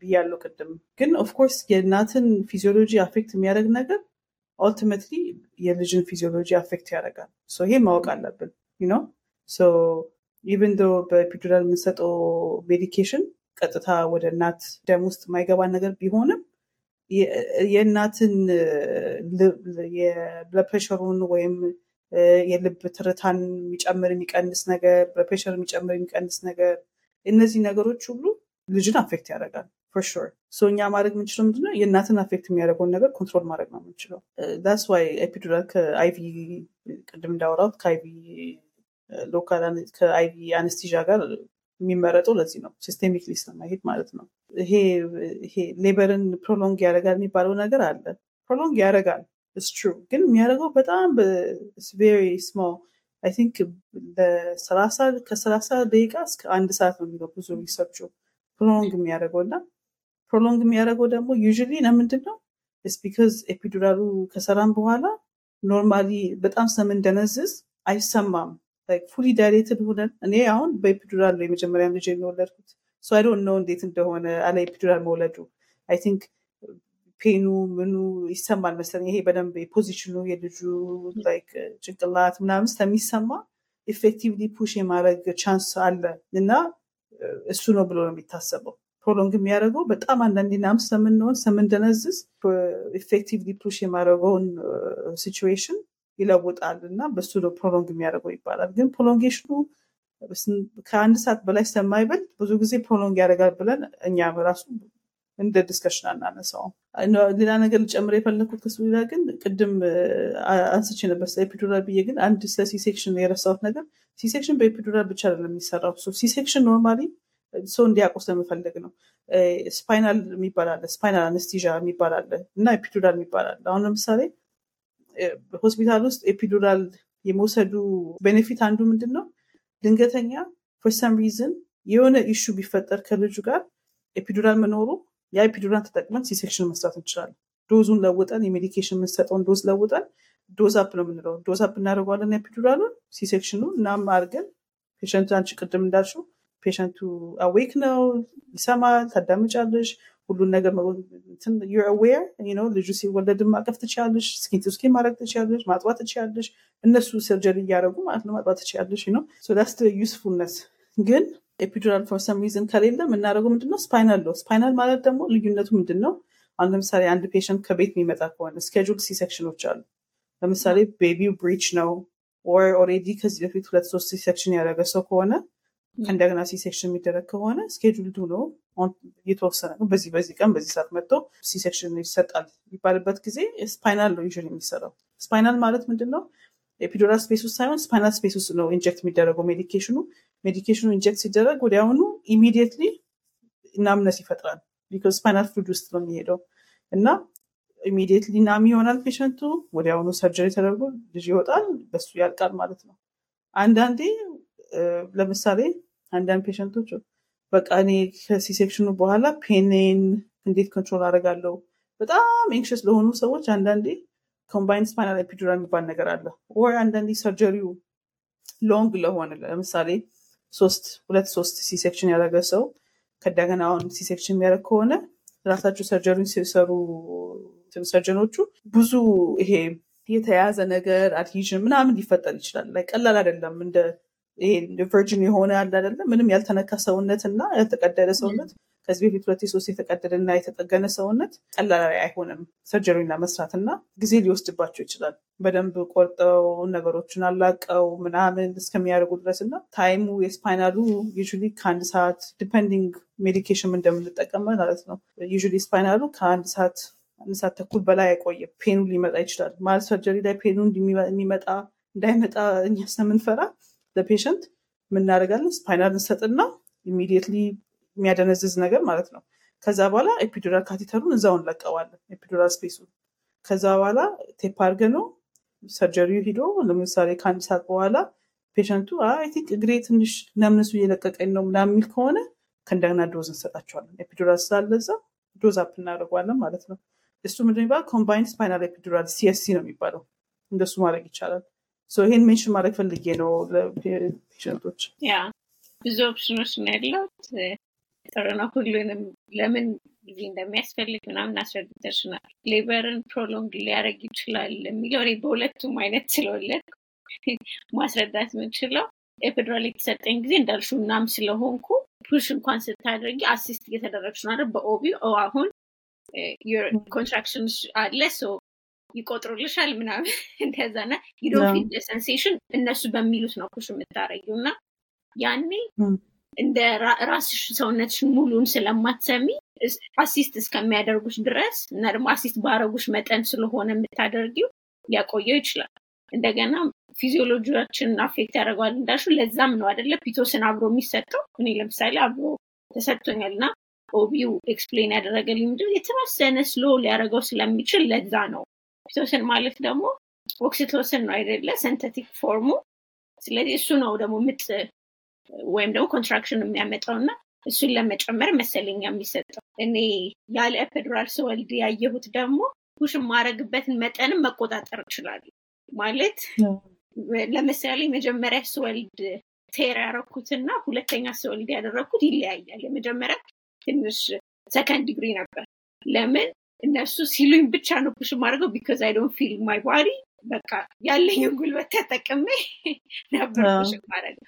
ብያለው ቅድም. ግን of course የእናትን physiology affect የሚያደርግ ነገር ultimately የልጅን physiology affect ያደርጋል. ይሄ ማወቅ አለብን ነው even though በ epidural የምንሰጠው medication ቀጥታ ወደ እናት ደም ውስጥ የማይገባ ነገር ቢሆንም የእናትን የ blood ወይም የልብ ትርታን የሚጨምር የሚቀንስ ነገር በ pressure የሚጨምር የሚቀንስ ነገር እነዚህ ነገሮች ሁሉ ልጅን affect ያደርጋል for እኛ ማድረግ የምንችለው ምንድነው? የእናትን affect የሚያደርገውን ነገር control ማድረግ ነው የምንችለው። that's why epidural ከ IV ቅድም እንዳወራት ከ IV local ከ IV anesthesia ጋር የሚመረጠው ለዚህ ነው፣ systemically ስለማይሄድ ማለት ነው። ይሄ labor ን prolong ያደርጋል የሚባለው ነገር አለ። prolong ያደርጋል it's true፣ ግን የሚያደርገው በጣም very small I think ለሰላሳ ከሰላሳ ደቂቃ እስከ አንድ ሰዓት ነው የሚለው ብዙ research ኡ prolong የሚያደርገው እና prolong የሚያደርገው ደግሞ usually ለምንድን ነው it's because epidural ኡ ከሰራም በኋላ normally በጣም ስለምንደነዝዝ አይሰማም። fully dilated ሆነን እኔ አሁን በ epidural የመጀመሪያ ልጅ የወለድኩት። so I don't know እንዴት እንደሆነ ያለ epidural መውለዱ። I think pain ኡ ምኑ ይሰማል መሰለኝ። ይሄ በደንብ የ position ኡ የልጁ like ጭንቅላት ምናምን ስለሚሰማ effectively push የማድረግ chance አለ እና እሱ ነው ብሎ ነው የሚታሰበው። prolong የሚያደርገው በጣም አንዳንዴ numb ስለምንሆን ስለምንደነዝዝ effectively push የማድረጉን situation ይለውጣል እና በሱ ነው prolong የሚያደርገው ይባላል። ግን prolongation ኡ ከአንድ ሰዓት በላይ ስለማይበልጥ ብዙ ጊዜ prolong ያደርጋል ብለን እኛ ራሱ እንደ discussion አናነሳውም። ሌላ ነገር ልጨምር የፈለግኩት ከሱ ሌላ ግን ቅድም አንስቼ ነበር ስለ epidural ብዬ ግን አንድ ስለ C-section የረሳሁት ነገር C-section በ epidural ብቻ አይደለም የሚሰራው። C-section normally ሰው እንዲያውቁ ስለምፈልግ ነው። spinal የሚባል spinal anesthesia የሚባል አለ እና epidural የሚባል አሁን ለምሳሌ ሆስፒታል ውስጥ epidural የመውሰዱ benefit አንዱ ምንድን ነው ድንገተኛ for some reason የሆነ issue ቢፈጠር ከልጁ ጋር epidural መኖሩ epidural ተጠቅመን C-section መስራት እንችላለን። dose ኡን ለውጠን የ medication የምንሰጠውን dose ለውጠን dose up ነው የምንለው። dose up እናደርገዋለን epidural ኡን C-section ኡ እናም አድርገን patient ኡ አንቺ ቅድም እንዳልሽው patient ኡ awake ነው ይሰማል ታዳምጫለሽ ሁሉን ነገር where ልጁ ሲወለድን ማቀፍ ትችያለሽ skin to skin ማድረግ ትችያለሽ ማጥባት ትችያለሽ እነሱ surgery እያደረጉ ማለት ነው ማጥባት ትችያለሽ ነው usefulness ግን epidural for some reason ከሌለ የምናደርገው ምንድነው? spinal ነው spinal ማለት ደግሞ ልዩነቱ ምንድን ነው አሁን ለምሳሌ አንድ patient ከቤት የሚመጣ ከሆነ schedule C-section ኦች አሉ። ለምሳሌ baby ው breech ነው። or already ከዚህ በፊት ሁለት ሶስት C-section ያደረገ ሰው ከሆነ ከእንደገና C-section የሚደረግ ከሆነ schedule ነው የተወሰነ በዚህ በዚህ ቀን በዚህ ሰዓት መጥቶ C-section ይሰጣል የሚባልበት ጊዜ spinal ነው usually የሚሰራው። spinal ማለት ምንድን ነው epidural space ውስጥ ሳይሆን spinal space ውስጥ ነው inject የሚደረገው medication ኡ medication ኡ inject ሲደረግ ወዲያውኑ immediately numbness ይፈጥራል። because spinal fluid ውስጥ ነው የሚሄደው። እና immediately numb ይሆናል patient ኡ። ወዲያውኑ surgery ተደርጎ ልጅ ይወጣል። በሱ ያልቃል ማለት ነው። አንዳንዴ ለምሳሌ አንዳንድ patient ኦች በቃ እኔ ከ C-section ኡ በኋላ pain ኤን እንዴት control አደርጋለሁ? በጣም anxious ለሆኑ ሰዎች አንዳንዴ combined spinal epidural የሚባል ነገር አለ። ወይ አንዳንዴ surgery ው long ለሆነ ለምሳሌ ሶስት ሁለት ሶስት C-section ያደረገ ሰው ከእንደገና አሁን C-section የሚያደርግ ከሆነ ራሳቸው surgery ን ሲሰሩ surgeon ኦቹ ብዙ ይሄ የተያዘ ነገር adhesion ምናምን ሊፈጠር ይችላል። ቀላል አይደለም። እንደ ይሄ virgin የሆነ ያለ አይደለም ምንም ያልተነካ ሰውነት እና ያልተቀደደ ሰውነት ከዚህ በፊት ሁለት ሶስት የተቀደደ እና የተጠገነ ሰውነት ቀላል አይሆንም surgery ና መስራት እና ጊዜ ሊወስድባቸው ይችላል። በደንብ ቆርጠው ነገሮችን አላቀው ምናምን እስከሚያደርጉ ድረስ እና time ኡ የ spinal ኡ usually ከአንድ ሰዓት depending medication እንደምንጠቀም ማለት ነው። usually spinal ኡ ከአንድ ሰዓት አንድ ሰዓት ተኩል በላይ አይቆይም። pain ኡ ሊመጣ ይችላል። ማለት surgery ላይ pain ኡ የሚመጣ እንዳይመጣ እኛ ስለምንፈራ ለ patient የምናደርጋለን spinal እንሰጥና immediately የሚያደነዝዝ ነገር ማለት ነው። ከዛ በኋላ epidural catheter ኡን እዛው እንለቀዋለን epidural space ኡን። ከዛ በኋላ ቴፕ አድርገ ነው surgery ው ሂዶ ለምሳሌ ከአንድ ሰዓት በኋላ patient ኡ አይ እግሬ ትንሽ numbness ኡ እየለቀቀኝ ነው ምናምን የሚል ከሆነ ከእንደገና dose እንሰጣቸዋለን። epidural ስላለ እዛ dose up እናደርገዋለን ማለት ነው። እሱ ምንድን የሚባል combined spinal epidural CSE ነው የሚባለው። እንደሱ ማድረግ ይቻላል። ይሄን mention ማድረግ ፈልጌ ነው ለ patient ኦች ያ ብዙ ኦፕሽኖች ያለት ጥሩ ነው ሁሉንም ለምን ጊዜ እንደሚያስፈልግ ምናምን አስረድተሽናል። labor ን prolong ሊያደረግ ይችላል የሚለው እኔ በሁለቱም አይነት ስለወለድ ማስረዳት የምንችለው epidural የተሰጠኝ ጊዜ እንዳልሹ እናም ስለሆንኩ push እንኳን ስታደርጊ assist እየተደረግሽ ነው በ OB አሁን contraction አለ ይቆጥሩልሻል ምናምን እንደዛና you don't feel sensation እነሱ በሚሉት ነው push የምታረጊው እና ያኔ እንደ ራስሽ ሰውነትሽን ሙሉን ስለማትሰሚ assist እስከሚያደርጉሽ ድረስ እና ደግሞ assist ባረጉሽ መጠን ስለሆነ የምታደርጊው ሊያቆየው ይችላል። እንደገና physiology ያችንን affect ያደርገዋል እንዳልሹ ለዛም ነው አይደለ Pitocin አብሮ የሚሰጠው። እኔ ለምሳሌ አብሮ ተሰጥቶኛል እና OB ው explain ያደረገልኝ ምንድን የተወሰነ slow ሊያደርገው ስለሚችል ለዛ ነው። Pitocin ማለት ደግሞ oxytocin ነው አይደለ? synthetic form ኡ ስለዚህ እሱ ነው ደግሞ ምጥ ወይም ደግሞ contraction የሚያመጣው እና እሱን ለመጨመር መሰለኛ የሚሰጠው። እኔ ያለ epidural ስወልድ ያየሁት ደግሞ push የማረግበትን መጠንም መቆጣጠር እችላለሁ። ማለት ለምሳሌ መጀመሪያ ስወልድ tear ያደረኩትና ሁለተኛ ስወልድ ያደረግኩት ይለያያል። የመጀመሪያ ትንሽ second degree ነበር። ለምን? እነሱ ሲሉኝ ብቻ ነው push የማደርገው because I don't feel my body በቃ ያለኝን ጉልበት ተጠቅሜ ነበር push የማደርገው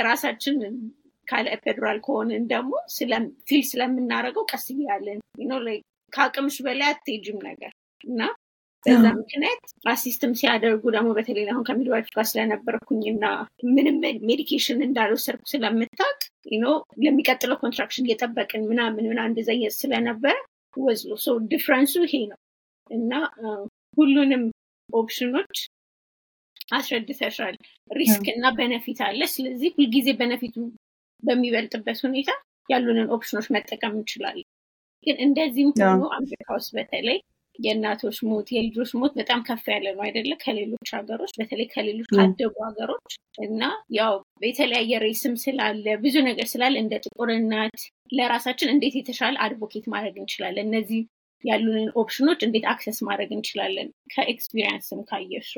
ራሳችን ካለ epidural ከሆንን ደግሞ feel ስለምናደርገው ቀስ እያለን ከአቅምሽ በላይ አትሄጅም ነገር እና በዛ ምክንያት assist ም ሲያደርጉ ደግሞ በተለይ አሁን ከ midwife ጋር ስለነበርኩኝ እና ምንም medication እንዳልወሰድኩ ስለምታቅ ለሚቀጥለው contraction እየጠበቅን ምናምን ምና እንደዛ ስለነበረ ወዝሎ ሰው difference ኡ ይሄ ነው እና ሁሉንም option ኦች አስረድተሻል። risk እና benefit አለ። ስለዚህ ሁልጊዜ benefit ኡ በሚበልጥበት ሁኔታ ያሉንን option ኦች መጠቀም እንችላለን። ግን እንደዚህም ሆኖ አሜሪካ ውስጥ በተለይ የእናቶች ሞት የልጆች ሞት በጣም ከፍ ያለ ነው አይደለ? ከሌሎች ሀገሮች በተለይ ከሌሎች ካደጉ ሀገሮች እና ያው የተለያየ race ም ስላለ ብዙ ነገር ስላለ እንደ ጥቁር እናት ለራሳችን እንዴት የተሻለ advocate ማድረግ እንችላለን? እነዚህ ያሉንን ኦፕሽኖች እንዴት access ማድረግ እንችላለን? ከ experience ም ካየሹ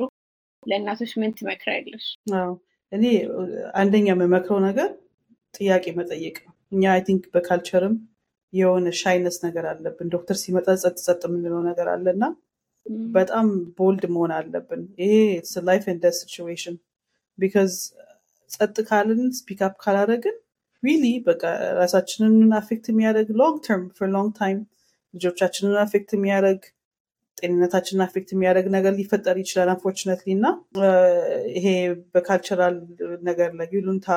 ለእናቶች ምን ትመክራለሽ እኔ አንደኛ የምመክረው ነገር ጥያቄ መጠየቅ ነው። እኛ I think በ culture ም የሆነ shyness ነገር አለብን። ዶክተር ሲመጣ ጸጥ ጸጥ የምንለው ነገር አለ እና በጣም bold መሆን አለብን። ይሄ life and situation because ጸጥ ካልን speak up ካላደረግን really በቃ ራሳችንን affect የሚያደርግ long term for long time ልጆቻችንን affect የሚያደርግ ጤንነታችንን affect የሚያደርግ ነገር ሊፈጠር ይችላል unfortunately እና ይሄ በ cultural ነገር ላይ ይሉንታ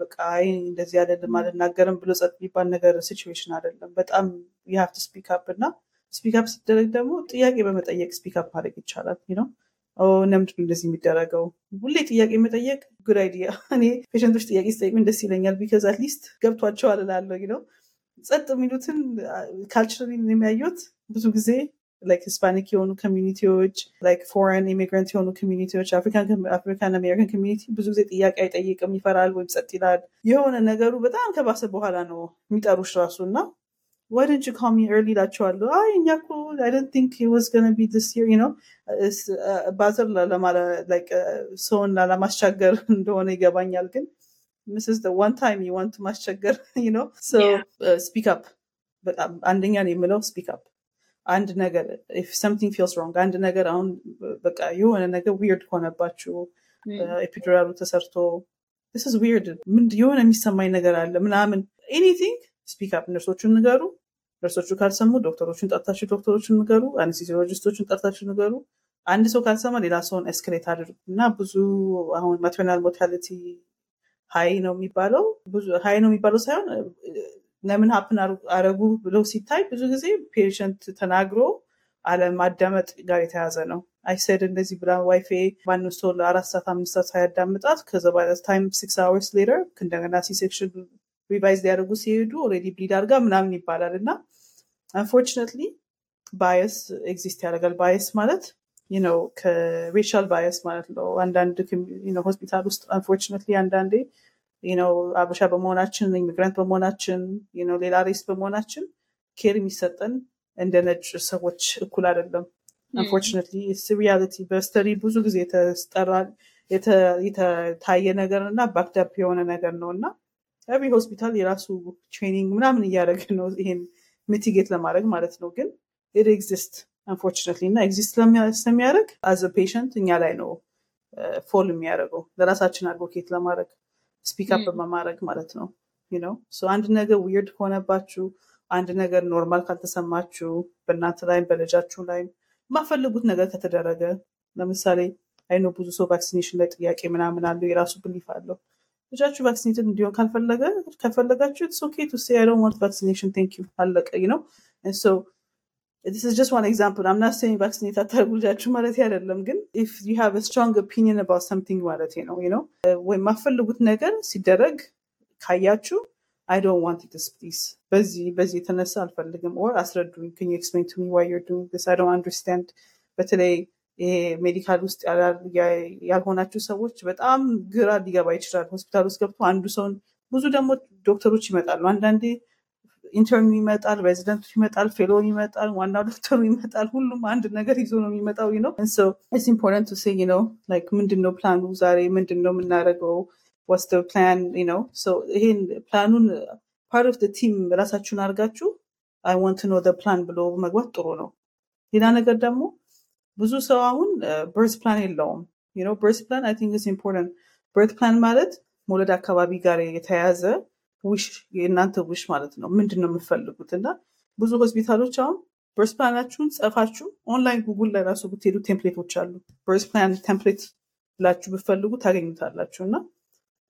በቃ እንደዚህ አይደለም አልናገርም ብሎ ጸጥ የሚባል ነገር situation አይደለም። በጣም you have to speak up እና speak up ሲደረግ ደግሞ ጥያቄ በመጠየቅ speak up ማድረግ ይቻላል ነው ለምንድን እንደዚህ የሚደረገው? ሁሌ ጥያቄ መጠየቅ good idea እኔ patient ኦች ጥያቄ ሲጠይቁኝ ደስ ይለኛል because at least ገብቷቸው አልላለሁ ነው ጸጥ የሚሉትን culture የሚያዩት ብዙ ጊዜ like Hispanic የሆኑ community ዎች like foreign immigrant የሆኑ community ዎች African American community ብዙ ጊዜ ጥያቄ አይጠይቅም ይፈራል ወይም ጸጥ ይላል የሆነ ነገሩ በጣም ከባሰ በኋላ ነው የሚጠሩሽ ራሱ እና why didn't you call me early ላቸዋለሁ አይ እኛ እኮ I don't think it was gonna be this year you know? bother ሰውን ለማስቸገር እንደሆነ ይገባኛል ግን this is the one time you want to ማስቸገር you know? So uh, speak up. በጣም አንደኛ ነው የምለው speak up አንድ ነገር if something feels wrong አንድ ነገር አሁን በቃ የሆነ ነገር weird ከሆነባችሁ epidural ኡ ተሰርቶ this is weird የሆነ የሚሰማኝ ነገር አለ ምናምን anything speak up ነርሶቹን ንገሩ። ነርሶቹ ካልሰሙ ዶክተሮቹን ጠርታችሁ ዶክተሮቹን ንገሩ። anesthesiologist ኦቹን ጠርታችሁ ንገሩ። አንድ ሰው ካልሰማ ሌላ ሰውን escalate አድርጉ እና ብዙ አሁን maternal mortality high ነው የሚባለው። ብዙ high ነው የሚባለው ሳይሆን ለምን happen አረጉ ብለው ሲታይ ብዙ ጊዜ patient ተናግሮ አለማዳመጥ ጋር የተያዘ ነው። I said እንደዚህ ብላ wife ኤ ሰው ለአራት ሰዓት አምስት ሰዓት ሳያዳምጣት ከዛ time six hours later እንደገና C-section revise ሊያደርጉ ሲሄዱ already bleed አድርጋ ምናምን ይባላል። እና unfortunately bias exist ያደርጋል። bias ማለት ነው ከ racial bias ማለት ነው። አንዳንድ ሆስፒታል ውስጥ unfortunately አንዳንዴ አበሻ በመሆናችን immigrant በመሆናችን ሌላ race በመሆናችን care የሚሰጠን እንደ ነጭ ሰዎች እኩል አይደለም። unfortunately reality በ study ብዙ ጊዜ የታየ ነገር እና backed up የሆነ ነገር ነው እና every ሆስፒታል የራሱ training ምናምን እያደረገ ነው ይሄን mitigate ለማድረግ ማለት ነው። ግን it exists unfortunately እና exist ስለሚያደርግ as a patient እኛ ላይ ነው fall የሚያደርገው ለራሳችን advocate ለማድረግ speak up በማድረግ ማለት ነው you know አንድ ነገር weird ከሆነባችሁ አንድ ነገር normal ካልተሰማችሁ በእናንተ ላይም በልጃችሁ ላይም የማትፈልጉት ነገር ከተደረገ ለምሳሌ I know ብዙ ሰው vaccination ላይ ጥያቄ ምናምን አለው የራሱ belief አለው። ልጃችሁ vaccinated እንዲሆን ካልፈለገ ከፈለጋችሁ okay to say I don't want vaccination thank you አለቀ you know this is just one example. I'm not saying vaccinate አታርጉ ልጃችሁ ማለት አይደለም፣ ግን if you have a strong opinion about something ማለት ነው you know ወይ የማፈልጉት ነገር ሲደረግ ካያችሁ I don't want this please በዚህ በዚህ የተነሳ አልፈልግም or አስረዱኝ can you explain to me why you're doing this I don't understand በተለይ ይሄ ሜዲካል ውስጥ ያልሆናችሁ ሰዎች በጣም ግራ ሊገባ ይችላል። ሆስፒታል ውስጥ ገብቶ አንዱ ሰውን ብዙ ደግሞ ዶክተሮች ይመጣሉ። አንዳንዴ intern ኡ ይመጣል፣ resident ኡ ይመጣል፣ fellow ው ይመጣል፣ ዋናው ዶክተሩ ይመጣል። ሁሉም አንድ ነገር ይዞ ነው የሚመጣው you know it's important to say you know like ምንድን ነው ፕላኑ ዛሬ ምንድን ነው የምናደርገው what's the plan you know ይሄን plan ኡን part of team ራሳችሁን አድርጋችሁ I wanna know plan ብሎ መግባት ጥሩ ነው። ሌላ ነገር ደግሞ ብዙ ሰው አሁን birth plan የለውም። birth plan I think is important። birth plan ማለት መውለድ አካባቢ ጋር የተያያዘ wish የእናንተ wish ማለት ነው። ምንድን ነው የምትፈልጉት? እና ብዙ ሆስፒታሎች አሁን birth plan ኣችሁን ጽፋችሁ ኦንላይን ጉጉል ላይ ራሱ ብትሄዱ template ኦች አሉ። birth plan template ብላችሁ ብትፈልጉ ታገኙታላችሁ። እና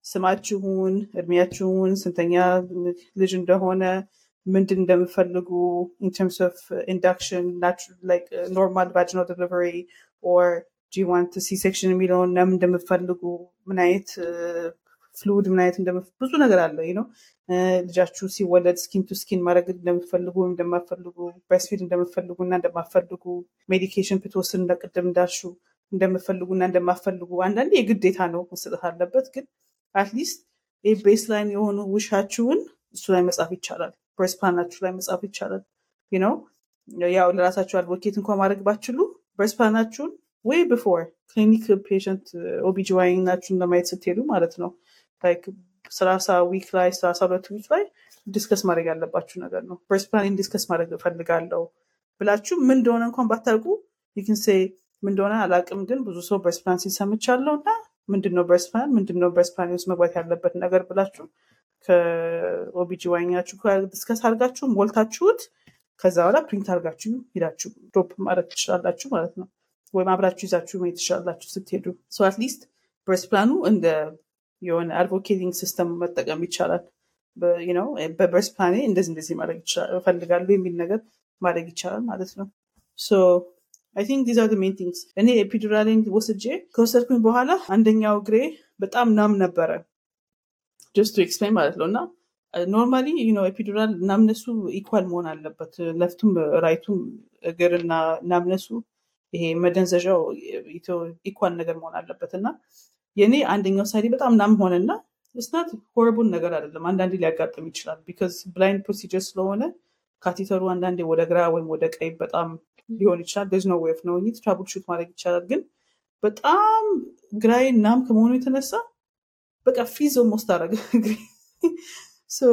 ስማችሁን፣ እድሜያችሁን፣ ስንተኛ ልጅ እንደሆነ ምንድን እንደምትፈልጉ natural like uh, normal vaginal delivery or do you want c-section የሚለውን ለምን እንደምትፈልጉ ምን አይነት fluid ምን አይነት ብዙ ነገር አለ you know ልጃችሁ ሲወለድ skin to skin ማድረግ እንደምትፈልጉ ወይም እንደማትፈልጉ breastfeed እንደምትፈልጉ እና እንደማትፈልጉ medication ብትወስድ እንደቅድም እንዳልሹ እንደምትፈልጉ እና እንደማትፈልጉ አንዳንዴ የግዴታ ነው መሰጠት አለበት። ግን at least baseline የሆኑ wish ኣችሁን እሱ ላይ መጻፍ ይቻላል። birth plan ኣችሁ ላይ መጻፍ ይቻላል። you know ያው ለራሳችሁ advocate እንኳ ማድረግ ባትችሉ birth plan ኣችሁን ወይ before clinic patient OB-GYN ኣችሁን ለማየት ስትሄዱ ማለት ነው like ሰላሳ week ላይ ሰላሳ ሁለት week ላይ discuss ማድረግ ያለባችሁ ነገር ነው። birth plan discuss ማድረግ እፈልጋለሁ ብላችሁ ምን እንደሆነ እንኳን ባታውቁ you can say ምን እንደሆነ አላቅም ግን ብዙ ሰው birth plan ሲባል ሰምቻለሁ እና ምንድነው birth plan ምንድነው birth plan ውስጥ መግባት ያለበት ነገር ብላችሁ ከ OB-GYN ኣችሁ discuss አድርጋችሁ ሞልታችሁት ከዛ በኋላ print አድርጋችሁ ሄዳችሁ drop ማድረግ ትችላላችሁ ማለት ነው። ወይም አብራችሁ ይዛችሁ መሄድ ትችላላችሁ ስትሄዱ። so at least birth plan ኡ እንደ የሆነ advocating system መጠቀም ይቻላል። you know በ birth plan ኤ እንደዚህ እንደዚህ ማድረግ እፈልጋለሁ የሚል ነገር ማድረግ ይቻላል ማለት ነው። I think these are main things እኔ epidural ኤን ወስጄ ከወሰድኩኝ በኋላ አንደኛው እግሬ በጣም numb ነበረ። just to explain ማለት ነው። እና normally epidural numbness ኡ equal መሆን አለበት። ለፍቱም ራይቱም እግር እና ናምነሱ ይሄ መደንዘዣው ኢኳል ነገር መሆን አለበት። እና የእኔ አንደኛው ሳይዲ በጣም ናም ሆነና ስናት ሆረቡን ነገር አይደለም። አንዳንዴ ሊያጋጥም ይችላል ቢካዝ ብላይንድ ፕሮሲጀር ስለሆነ ካቴተሩ አንዳንዴ ወደ ግራ ወይም ወደ ቀይ በጣም ሊሆን ይችላል። ደዝ ነው ዌፍ ነው ትራብል ሹት ማድረግ ይቻላል። ግን በጣም ግራይ ናም ከመሆኑ የተነሳ በቃ ፊዝ ኦልሞስት so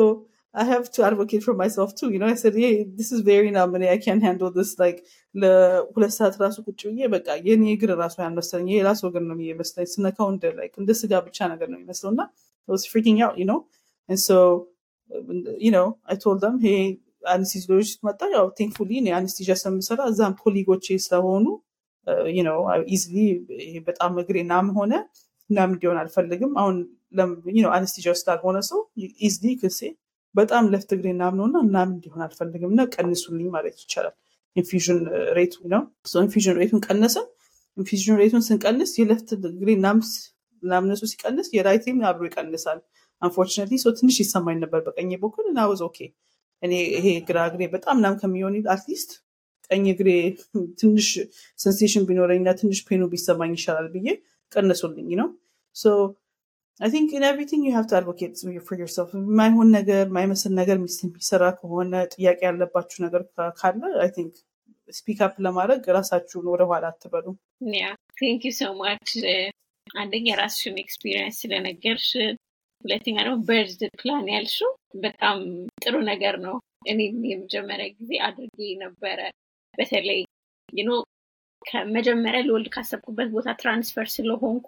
I have to advocate for myself too. You know, I said, hey, this is very numb and I can't handle this. Like, ለሁለት ሰዓት ራሱ ቁጭ ብዬ በቃ የኔ እግር ራሱ ያልመሰለኝ የራሱ እግር ነው የሚመስለኝ ስነካው እንደ like እንደ ስጋ ብቻ ነገር ነው የሚመስለው እና I was freaking out, you know. And so, you know, I told them, hey, anesthesiologist መጣ። ያው thankfully እኔ anesthesia ስለምሰራ እዛም colleague ኦቼ ስለሆኑ you know, easily በጣም እግሬ numb ሆነ numb እንዲሆን አልፈልግም። አሁን anesthesia ውስጥ ላልሆነ ሰው easily can say በጣም left እግሬ numb ነው እና numb እንዲሆን አልፈልግም እና ቀንሱልኝ ማለት ይቻላል። infusion rate ኡ ነው። infusion rate ኡን ቀነስን። infusion rate ኡን ስንቀንስ የ left እግሬ numbness ኡ ሲቀንስ የ right ኤም አብሮ ይቀንሳል። unfortunately ሰው ትንሽ ይሰማኝ ነበር በቀኝ በኩል እና was okay እኔ ይሄ ግራ እግሬ በጣም numb ከሚሆን at least ቀኝ እግሬ ትንሽ sensation ቢኖረኝና ትንሽ pain ኡ ቢሰማኝ ይሻላል ብዬ ቀነሱልኝ you know I think in everything you have to advocate for yourself የማይሆን ነገር የማይመስል ነገር የሚሰራ ከሆነ ጥያቄ ያለባችሁ ነገር ካለ I think speak up ለማድረግ ራሳችሁን ወደኋላ አትበሉ። yeah thank you so much አንደኛ የራስሽን experience ስለነገርሽ ሁለተኛ ደግሞ birth plan ያልሽው በጣም ጥሩ ነገር ነው። እኔ የመጀመሪያ ጊዜ አድርጌ ነበረ። በተለይ you know ከመጀመሪያ ልወልድ ካሰብኩበት ቦታ transfer ስለሆንኩ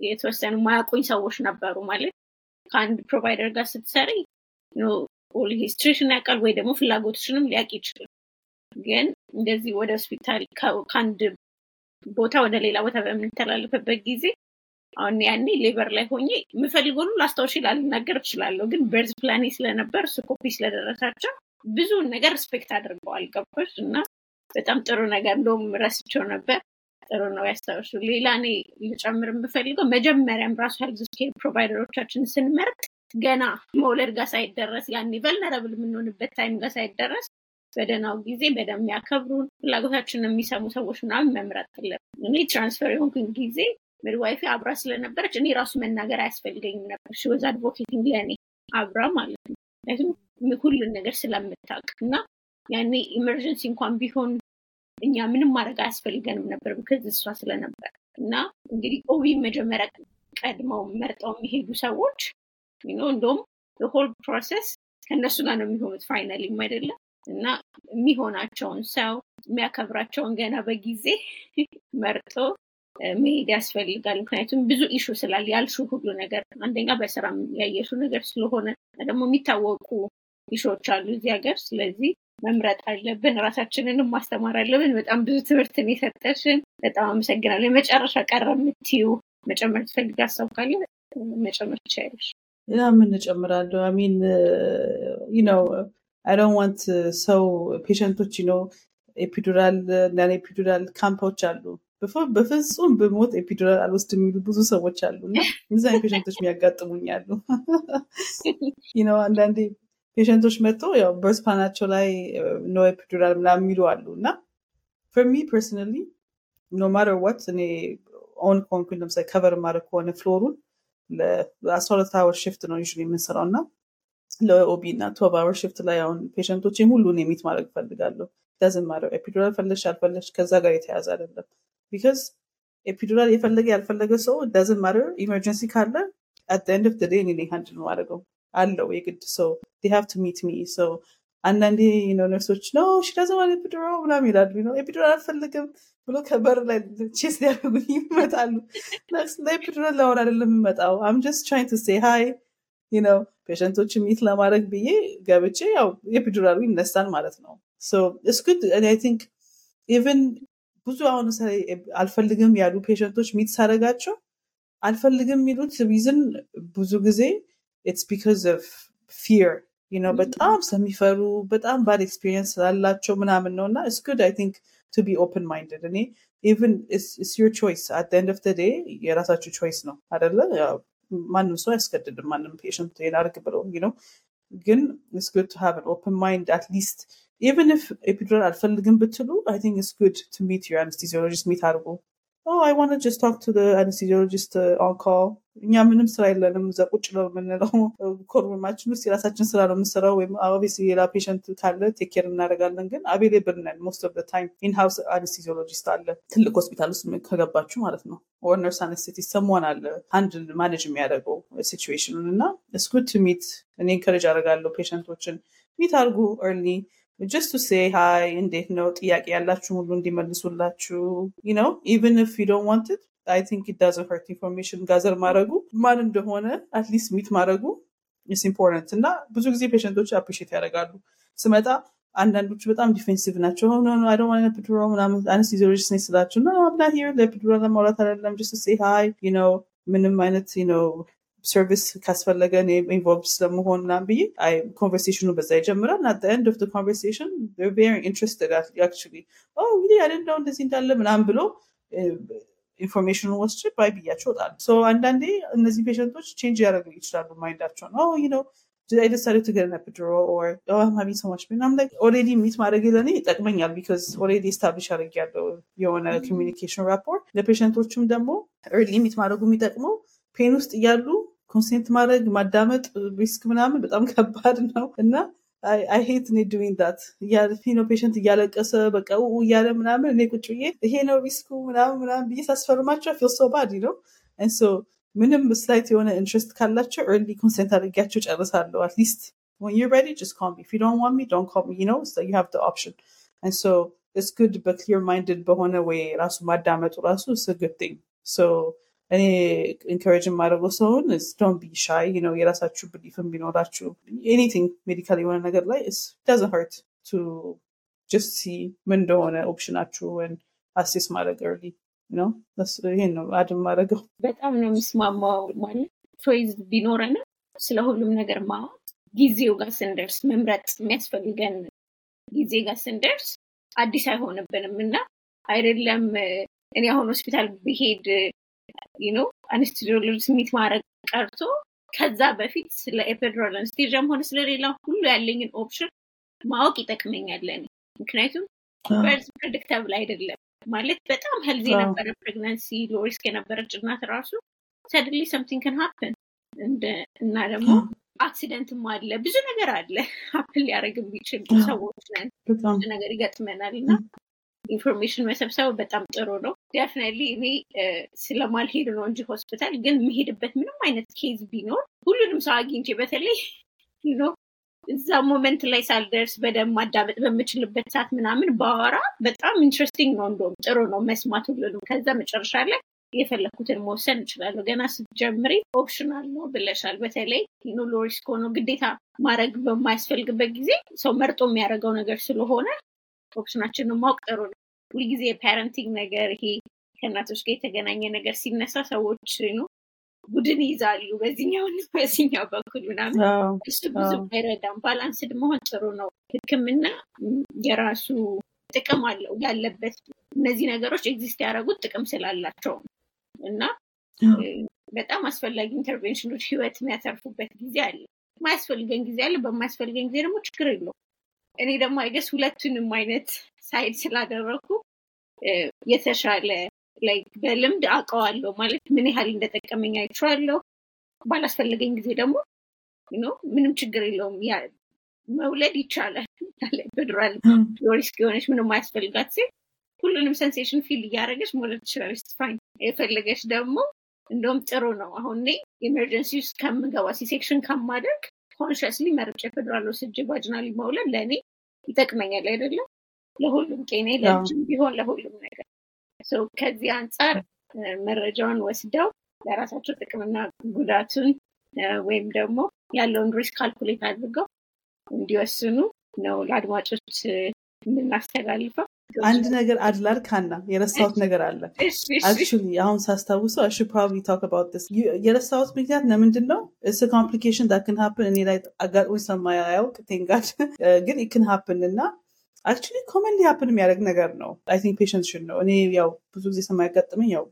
የተወሰኑ ማያውቁኝ ሰዎች ነበሩ። ማለት ከአንድ provider ጋር ስትሰሪ history ሽን ያውቃል ወይ ደግሞ ፍላጎትሽንም ሊያውቅ ይችላል። ግን እንደዚህ ወደ ሆስፒታል ከአንድ ቦታ ወደ ሌላ ቦታ በምንተላለፍበት ጊዜ አሁን ያኔ labor ላይ ሆኜ የምፈልገውን ላስታውሽ ላልናገር እችላለሁ። ግን birth plan ኤ ስለነበር እሱ ኮፒ ስለደረሳቸው ብዙውን ነገር respect አድርገዋል። ገባሽ? እና በጣም ጥሩ ነገር እንደውም ረስቼው ነበር። ጥሩ ነው ያስታውሱ። ሌላ እኔ ልጨምር የምፈልገው መጀመሪያም ራሱ health care provider ኦቻችን ስንመርጥ ገና መውለድ ጋር ሳይደረስ ያኔ vulnerable የምንሆንበት time ጋር ሳይደረስ በደህናው ጊዜ በደንብ የሚያከብሩን ፍላጎታችንን የሚሰሙ ሰዎች ምናምን መምረጥ አለብን። እኔ transfer የሆንኩኝ ጊዜ midwife ኤ አብራ ስለነበረች እኔ ራሱ መናገር አያስፈልገኝም ነበር። she was advocating ለእኔ አብራ ማለት ነው። ምክንያቱም ሁሉን ነገር ስለምታውቅ እና ያኔ emergency እንኳን ቢሆን እኛ ምንም ማድረግ አያስፈልገንም ነበር because እሷ ስለነበር እና እንግዲህ OB መጀመሪያ ቀድመው መርጠው የሚሄዱ ሰዎች እንደውም whole process ከእነሱ ጋር ነው የሚሆኑት finally ም አይደለም እና የሚሆናቸውን ሰው የሚያከብራቸውን ገና በጊዜ መርጦ መሄድ ያስፈልጋል። ምክንያቱም ብዙ issue ስላለ ያልሽው ሁሉ ነገር አንደኛ በስራ ያየሽው ነገር ስለሆነ ደግሞ የሚታወቁ issue ኦች አሉ እዚህ ሀገር። ስለዚህ መምረጥ አለብን፣ ራሳችንንም ማስተማር አለብን። በጣም ብዙ ትምህርትን የሰጠሽን በጣም አመሰግናለሁ። የመጨረሻ ቀረ የምትይው መጨመር ትፈልግ ሀሳብ ካለ መጨመር ትችላለሽ። ያ ምን እጨምራለሁ? አሚን ነው I don't want ሰው patient ኦች ነው epidural እና epidural camp ኦች አሉ በፍጹም ብሞት epidural አልወስድ የሚሉ ብዙ ሰዎች አሉ እና እነዚ ፔሸንቶች የሚያጋጥሙኝ አሉ ነው አንዳንዴ ፔሸንቶች መጥተው ያው በርስፓናቸው ላይ ኖ ኤፒዱራል ምናምን የሚሉ አሉ። እና ፎር ሚ ፐርሰናሊ ኖ ማተር ዋት እኔ ኦን ኮንኩኝ ለምሳሌ ከቨር ማድረግ ከሆነ ፍሎሩን ለአስራ ሁለት አወር ሽፍት ነው ዩ የምንሰራው እና ለኦቢ እና ቶብ አወር ሽፍት ላይ አሁን ፔሸንቶችን ሁሉን የሚት ማድረግ ፈልጋለሁ ዳዝን ማድረግ ኤፒዱራል ፈለሽ አልፈለሽ ከዛ ጋር የተያዘ አይደለም። ቢካዝ ኤፒዱራል የፈለገ ያልፈለገ ሰው ዳዝን ማተር ኢመርጀንሲ ካለ አት ኤንድ ኦፍ ዴይ እኔ ማድረገው አለው የግድ ሰው ዴ ሃቭ ቱ ሚት ሚ ሰው አንዳንዴ ነርሶች ነው ሽዳዘማ ኤፒዱራል ምናምን ይላሉ። ነው ኤፒዱራል አልፈልግም ብሎ ከበር ላይ ቼስ ሊያደርጉኝ ይመጣሉ። ለኤፒዱራል ላወር አይደለም የምመጣው። አም ጀስት ትራይንግ ቱ ሴ ሃይ ነው ፔሸንቶች ሚት ለማድረግ ብዬ ገብቼ ያው ኤፒዱራሉ ይነሳል ማለት ነው። it's good I think even ብዙ አሁን አልፈልግም ያሉ patient ኦች meet ሳደርጋቸው አልፈልግም የሚሉት reason ብዙ ጊዜ it's because of fear ነው በጣም ስለሚፈሩ በጣም bad experience ስላላቸው ምናምን ነው እና it's good I think to be open minded እኔ even it's your choice at end of day የራሳችሁ choice ነው አደለ ማንም ሰው አያስገድድም ማንም patient አርግ ብለው ነው ግን it's good to have open mind at least even if epidural አልፈልግም ብትሉ I think it's good to meet your anesthesiologist meet አድርጉ just talk to the anesthesiologist uh, on call. እኛ ምንም ስራ የለንም እዛ ቁጭ ነው የምንለው። call room ኣችን ውስጥ የራሳችን ስራ ነው የምንሰራው ወይም obviously ሌላ patient ካለ take care እናደርጋለን። ግን available ነን most of time in-house anesthesiologist አለ። ትልቅ ሆስፒታል ውስጥ ከገባችሁ ማለት ነው። or nurse someone አለ አንድ manage የሚያደርገው situation ኡን እና to meet እኔ encourage አደርጋለሁ patient ኦችን meet አድርጉ early just to say hi እንዴት ነው ጥያቄ ያላችሁ ሁሉ እንዲመልሱላችሁ ነው even if you don't want it I think it doesn't hurt information gather ማድረጉ ማን እንደሆነ at least meet ማድረጉ is important እና ብዙ ጊዜ patient ኦች appreciate ያደርጋሉ. ስመጣ አንዳንዶቹ በጣም defensive ናቸው። oh no I don't want epidural ምናምን anesthesiologist ነኝ ስላችሁ. no I'm not here ለ epidural ለማውራት አይደለም. just say hi ነው ምንም አይነት ነው service ካስፈለገ involve ስለመሆን ምናምን ብዬ conversation ኡ በዛ ይጀምራል at end of conversation very interested actually እንግዲህ አይደለ እንደዚህ እንዳለ ምናምን ብሎ information ኡን ሰጥቼ bye ብያቸው ወጣለሁ አንዳንዴ እነዚህ patient ኦች change ያደረጉ ይችላሉ mind ኣቸው ነው ነው I decided to get an epidural or oh I'm having so much pain. I'm like already meet ማድረግ ለኔ ይጠቅመኛል because already establish አድርግ ያለው የሆነ communication rapport ለ patient ኦቹም ደግሞ early meet ማድረጉ የሚጠቅመው pain ውስጥ እያሉ consent ማድረግ ማዳመጥ risk ምናምን በጣም ከባድ ነው። እና I hate ኔ doing that ነው patient እያለቀሰ በቃ እያለ ምናምን እኔ ቁጭ ብዬ ይሄ ነው risk ኡ ምናምን ምናምን ብዬ ሳስፈርማቸው feel so bad ነው and so ምንም slight የሆነ interest ካላቸው early consent አድርጊያቸው ጨርሳለሁ at least when you're ready just call me. If you don't want me don't call me you know? So you have the option. And so it's good but clear minded በሆነ ወይ ራሱ ማዳመጡ ራሱ it's a good thing. So እኔ encourage የማደርገው ሰውን don't be shy ነው የራሳችሁ belief ን ቢኖራችሁ anything medical የሆነ ነገር ላይ doesn't hurt to just see ምን እንደሆነ option ኣችሁን assess ማድረግ early ነው ይሄን ነው አድም ማድረገው በጣም ነው የሚስማማው ማለት choice ቢኖረን ስለ ሁሉም ነገር ማወቅ ጊዜው ጋር ስንደርስ መምረጥ የሚያስፈልገን ጊዜ ጋር ስንደርስ አዲስ አይሆንብንም እና አይደለም እኔ አሁን ሆስፒታል ብሄድ ነው anesthesiologist meet ማድረግ ቀርቶ ከዛ በፊት ስለ epidural anesthesia ም ሆነ ስለሌላ ሁሉ ያለኝን option ማወቅ ይጠቅመኛል ለኔ። ምክንያቱም birth predictable አይደለም ማለት በጣም healthy የነበረ pregnancy low risk የነበረች እናት ራሱ suddenly something can happen እና ደግሞ accident ም አለ ብዙ ነገር አለ happen ሊያደርግ የሚችል ሰዎች ነን ብዙ ነገር ይገጥመናል እና information መሰብሰብ በጣም ጥሩ ነው። definitely እኔ ስለማልሄድ ነው እንጂ ሆስፒታል ግን የምሄድበት ምንም አይነት case ቢኖር ሁሉንም ሰው አግኝቼ በተለይ ነው እዛ moment ላይ ሳልደርስ በደንብ ማዳመጥ በምችልበት ሰዓት ምናምን ባወራ በጣም interesting ነው። እንደውም ጥሩ ነው መስማት ሁሉንም። ከዛ መጨረሻ ላይ የፈለግኩትን መወሰን እችላለሁ። ገና ስትጀምሪ optional ነው ብለሻል። በተለይ low risk ከሆነ ግዴታ ማድረግ በማያስፈልግበት ጊዜ ሰው መርጦ የሚያደርገው ነገር ስለሆነ option ኣችንን ማወቅ ጥሩ ነው። ሁልጊዜ የ parenting ነገር ይሄ ከእናቶች ጋር የተገናኘ ነገር ሲነሳ ሰዎች ነው ቡድን ይይዛሉ በዚህኛው በዚህኛው በኩል ምናምን። እሱ ብዙ አይረዳም። balanced መሆን ጥሩ ነው። ህክምና የራሱ ጥቅም አለው ያለበት። እነዚህ ነገሮች exist ያደረጉት ጥቅም ስላላቸው እና በጣም አስፈላጊ intervention ኖች ህይወት የሚያተርፉበት ጊዜ አለ። የማያስፈልገን ጊዜ አለ። በማያስፈልገን ጊዜ ደግሞ ችግር የለው እኔ ደግሞ I guess ሁለቱንም አይነት side ስላደረኩ የተሻለ በልምድ አውቀዋለሁ ማለት ምን ያህል እንደጠቀመኝ አይቼዋለሁ። ባላስፈለገኝ ጊዜ ደግሞ ምንም ችግር የለውም። መውለድ ይቻላል። በ natural low risk የሆነች ምንም አያስፈልጋት ሴት ሁሉንም sensation feel እያደረገች መውለድ ትችላለች። fine የፈለገች ደግሞ እንደውም ጥሩ ነው። አሁን እኔ emergency ውስጥ ከምገባ C-section ከማደርግ consciously መርጬ epidural ወስጄ vaginally መውለድ ለእኔ ይጠቅመኛል አይደለም ለሁሉም ጤናዬ ለልጅም ቢሆን ለሁሉም ነገር። ከዚህ አንጻር መረጃውን ወስደው ለራሳቸው ጥቅምና ጉዳቱን ወይም ደግሞ ያለውን ሪስክ ካልኩሌት አድርገው እንዲወስኑ ነው ለአድማጮች የምናስተላልፈው አንድ ነገር አድላር ካና የረሳሁት ነገር አለ። አክቹሊ አሁን ሳስታውሰው አሽ ፕሮባብሊ ታክ አባውት ስ የረሳሁት ምክንያት ለምንድን ነው እስ ኮምፕሊኬሽን ዳክን ሀፕን እኔ ላይ አጋጥሞ ሰማያውቅ ቴንጋድ ግን ኢክን ሀፕን እና አክቹሊ ኮመንሊ ሀፕን የሚያደርግ ነገር ነው። አይ ቲንክ ፔሽንት ሽን ነው እኔ ያው ብዙ ጊዜ ሰማያጋጥመኝ ያው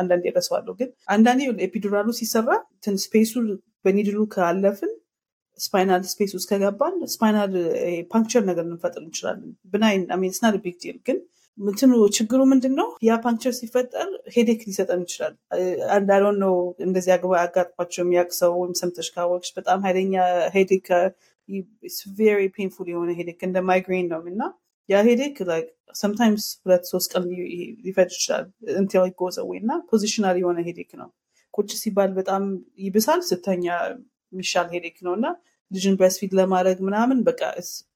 አንዳንዴ ረሰዋለሁ ግን አንዳንዴ ኤፒዱራሉ ሲሰራ ትን ስፔሱ በኒድሉ ካለፍን ስፓይናል ስፔስ ውስጥ ከገባን ስፓይናል ፓንክቸር ነገር ልንፈጥር እንችላለን። ብናይን ሚን ስና ቢግ ዲል ግን ምትኑ ችግሩ ምንድን ነው ያ ፓንክቸር ሲፈጠር ሄዴክ ሊሰጠን ይችላል። አንዳሮን ነው እንደዚህ አግባ አጋጥሟቸው የሚያውቅ ሰው ወይም ሰምተሽ ካወቅሽ በጣም ሀይለኛ ሄዴክ ቬሪ ፔንፉል የሆነ ሄዴክ እንደ ማይግሬን ነው። እና ያ headache sometimes ሁለት ሶስት ቀን ሊፈጅ ይችላል እንትን goes away እና positional የሆነ headache ነው። ቁጭ ሲባል በጣም ይብሳል። ሲተኛ የሚሻል headache ነው እና ልጅን breastfeed ለማድረግ ምናምን በቃ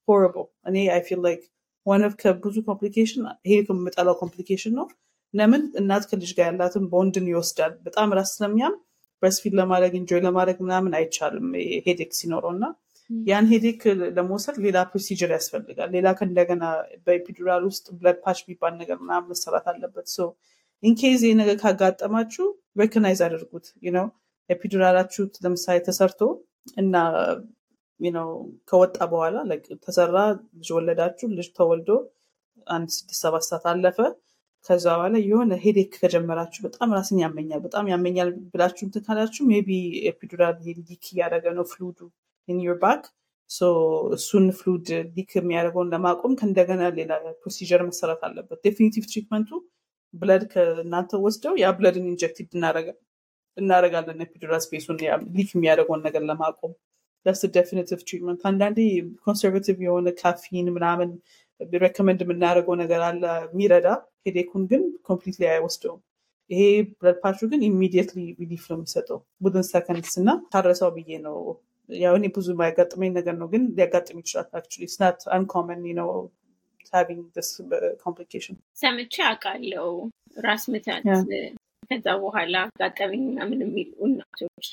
horrible እኔ I feel like one of ከብዙ complication ይሄ ከምጠላው complication ነው። ለምን እናት ከልጅ ጋር ያላትን ቦንድን ይወስዳል። በጣም ራስ ስለሚያም breastfeed ለማድረግ enjoy ለማድረግ ምናምን አይቻልም headache ሲኖረው እና ያን headache ለመውሰድ ሌላ procedure ያስፈልጋል። ሌላ ከእንደገና በ epidural ውስጥ blood patch የሚባል ነገር ምናምን መሰራት አለበት። in case ይህ ነገር ካጋጠማችሁ recognize አድርጉት። ነው epidural ኣችሁ ለምሳሌ ተሰርቶ እና ነው ከወጣ በኋላ ተሰራ ልጅ ወለዳችሁ ልጅ ተወልዶ አንድ ስድስት ሰባት ሰዓት አለፈ። ከዛ በኋላ የሆነ headache ከጀመራችሁ በጣም ራስን ያመኛል በጣም ያመኛል ብላችሁ እንትን ካላችሁ maybe epidural leak እያደረገ ነው fluid ኡ in back እሱን fluid leak የሚያደርገውን ለማቆም ከእንደገና ሌላ procedure መሰራት አለበት። definitive treatment ኡ blood ከእናንተ ወስደው ያ blood ን inject እናደረጋለን epidural space ኡን leak የሚያደርገውን ነገር ለማቆም። it's definitive treatment አንዳንዴ conservative የሆነ ካፊን ምናምን recommend የምናደርገው ነገር አለ የሚረዳ headache ኡን ግን completely አይወስደውም። ይሄ blood patch ኡ ግን immediately relief ነው የሚሰጠው within seconds እና ታረሰው ብዬ ነው። ያው እኔ ብዙ የማያጋጥመኝ ነገር ነው ግን ሊያጋጥም ይችላል actually it's not uncommon ነው complication ሰምቼ አውቃለሁ። ራስ ምታት ከዛ በኋላ አጋጠመኝ ምናምን የሚሉ እናቶች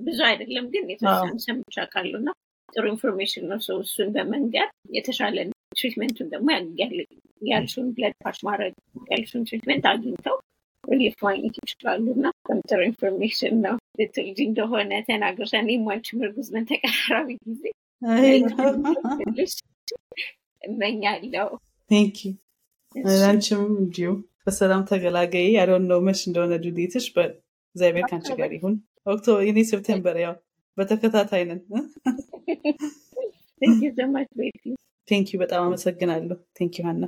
ብዙ አይደለም ግን የተወሰኑ ሰምቼ አውቃለሁ እና ጥሩ information ነው። ሰው እሱን በመንገር የተሻለ treatment ኡን ደግሞ ያልሹን blood patch ማድረግ ያልሹን treatment አግኝተው relief ማግኘት ይችላሉ እና ጥሩ information ነው ልትወልጅ እንደሆነ ተናግረሻል እኔም አንቺም እርጉዝ ነን ተቀራራቢ ጊዜ እመኛለሁ። thank you አንቺም እንዲሁ በሰላም ተገላገይ። ያለውን ነው መች እንደሆነ due date ሽ እግዚአብሔር ከአንቺ ጋር ይሁን። October እኔ September ያው በተከታታይ ነን። ዩ በጣም አመሰግናለሁ። ቴንክ ዩ ሀና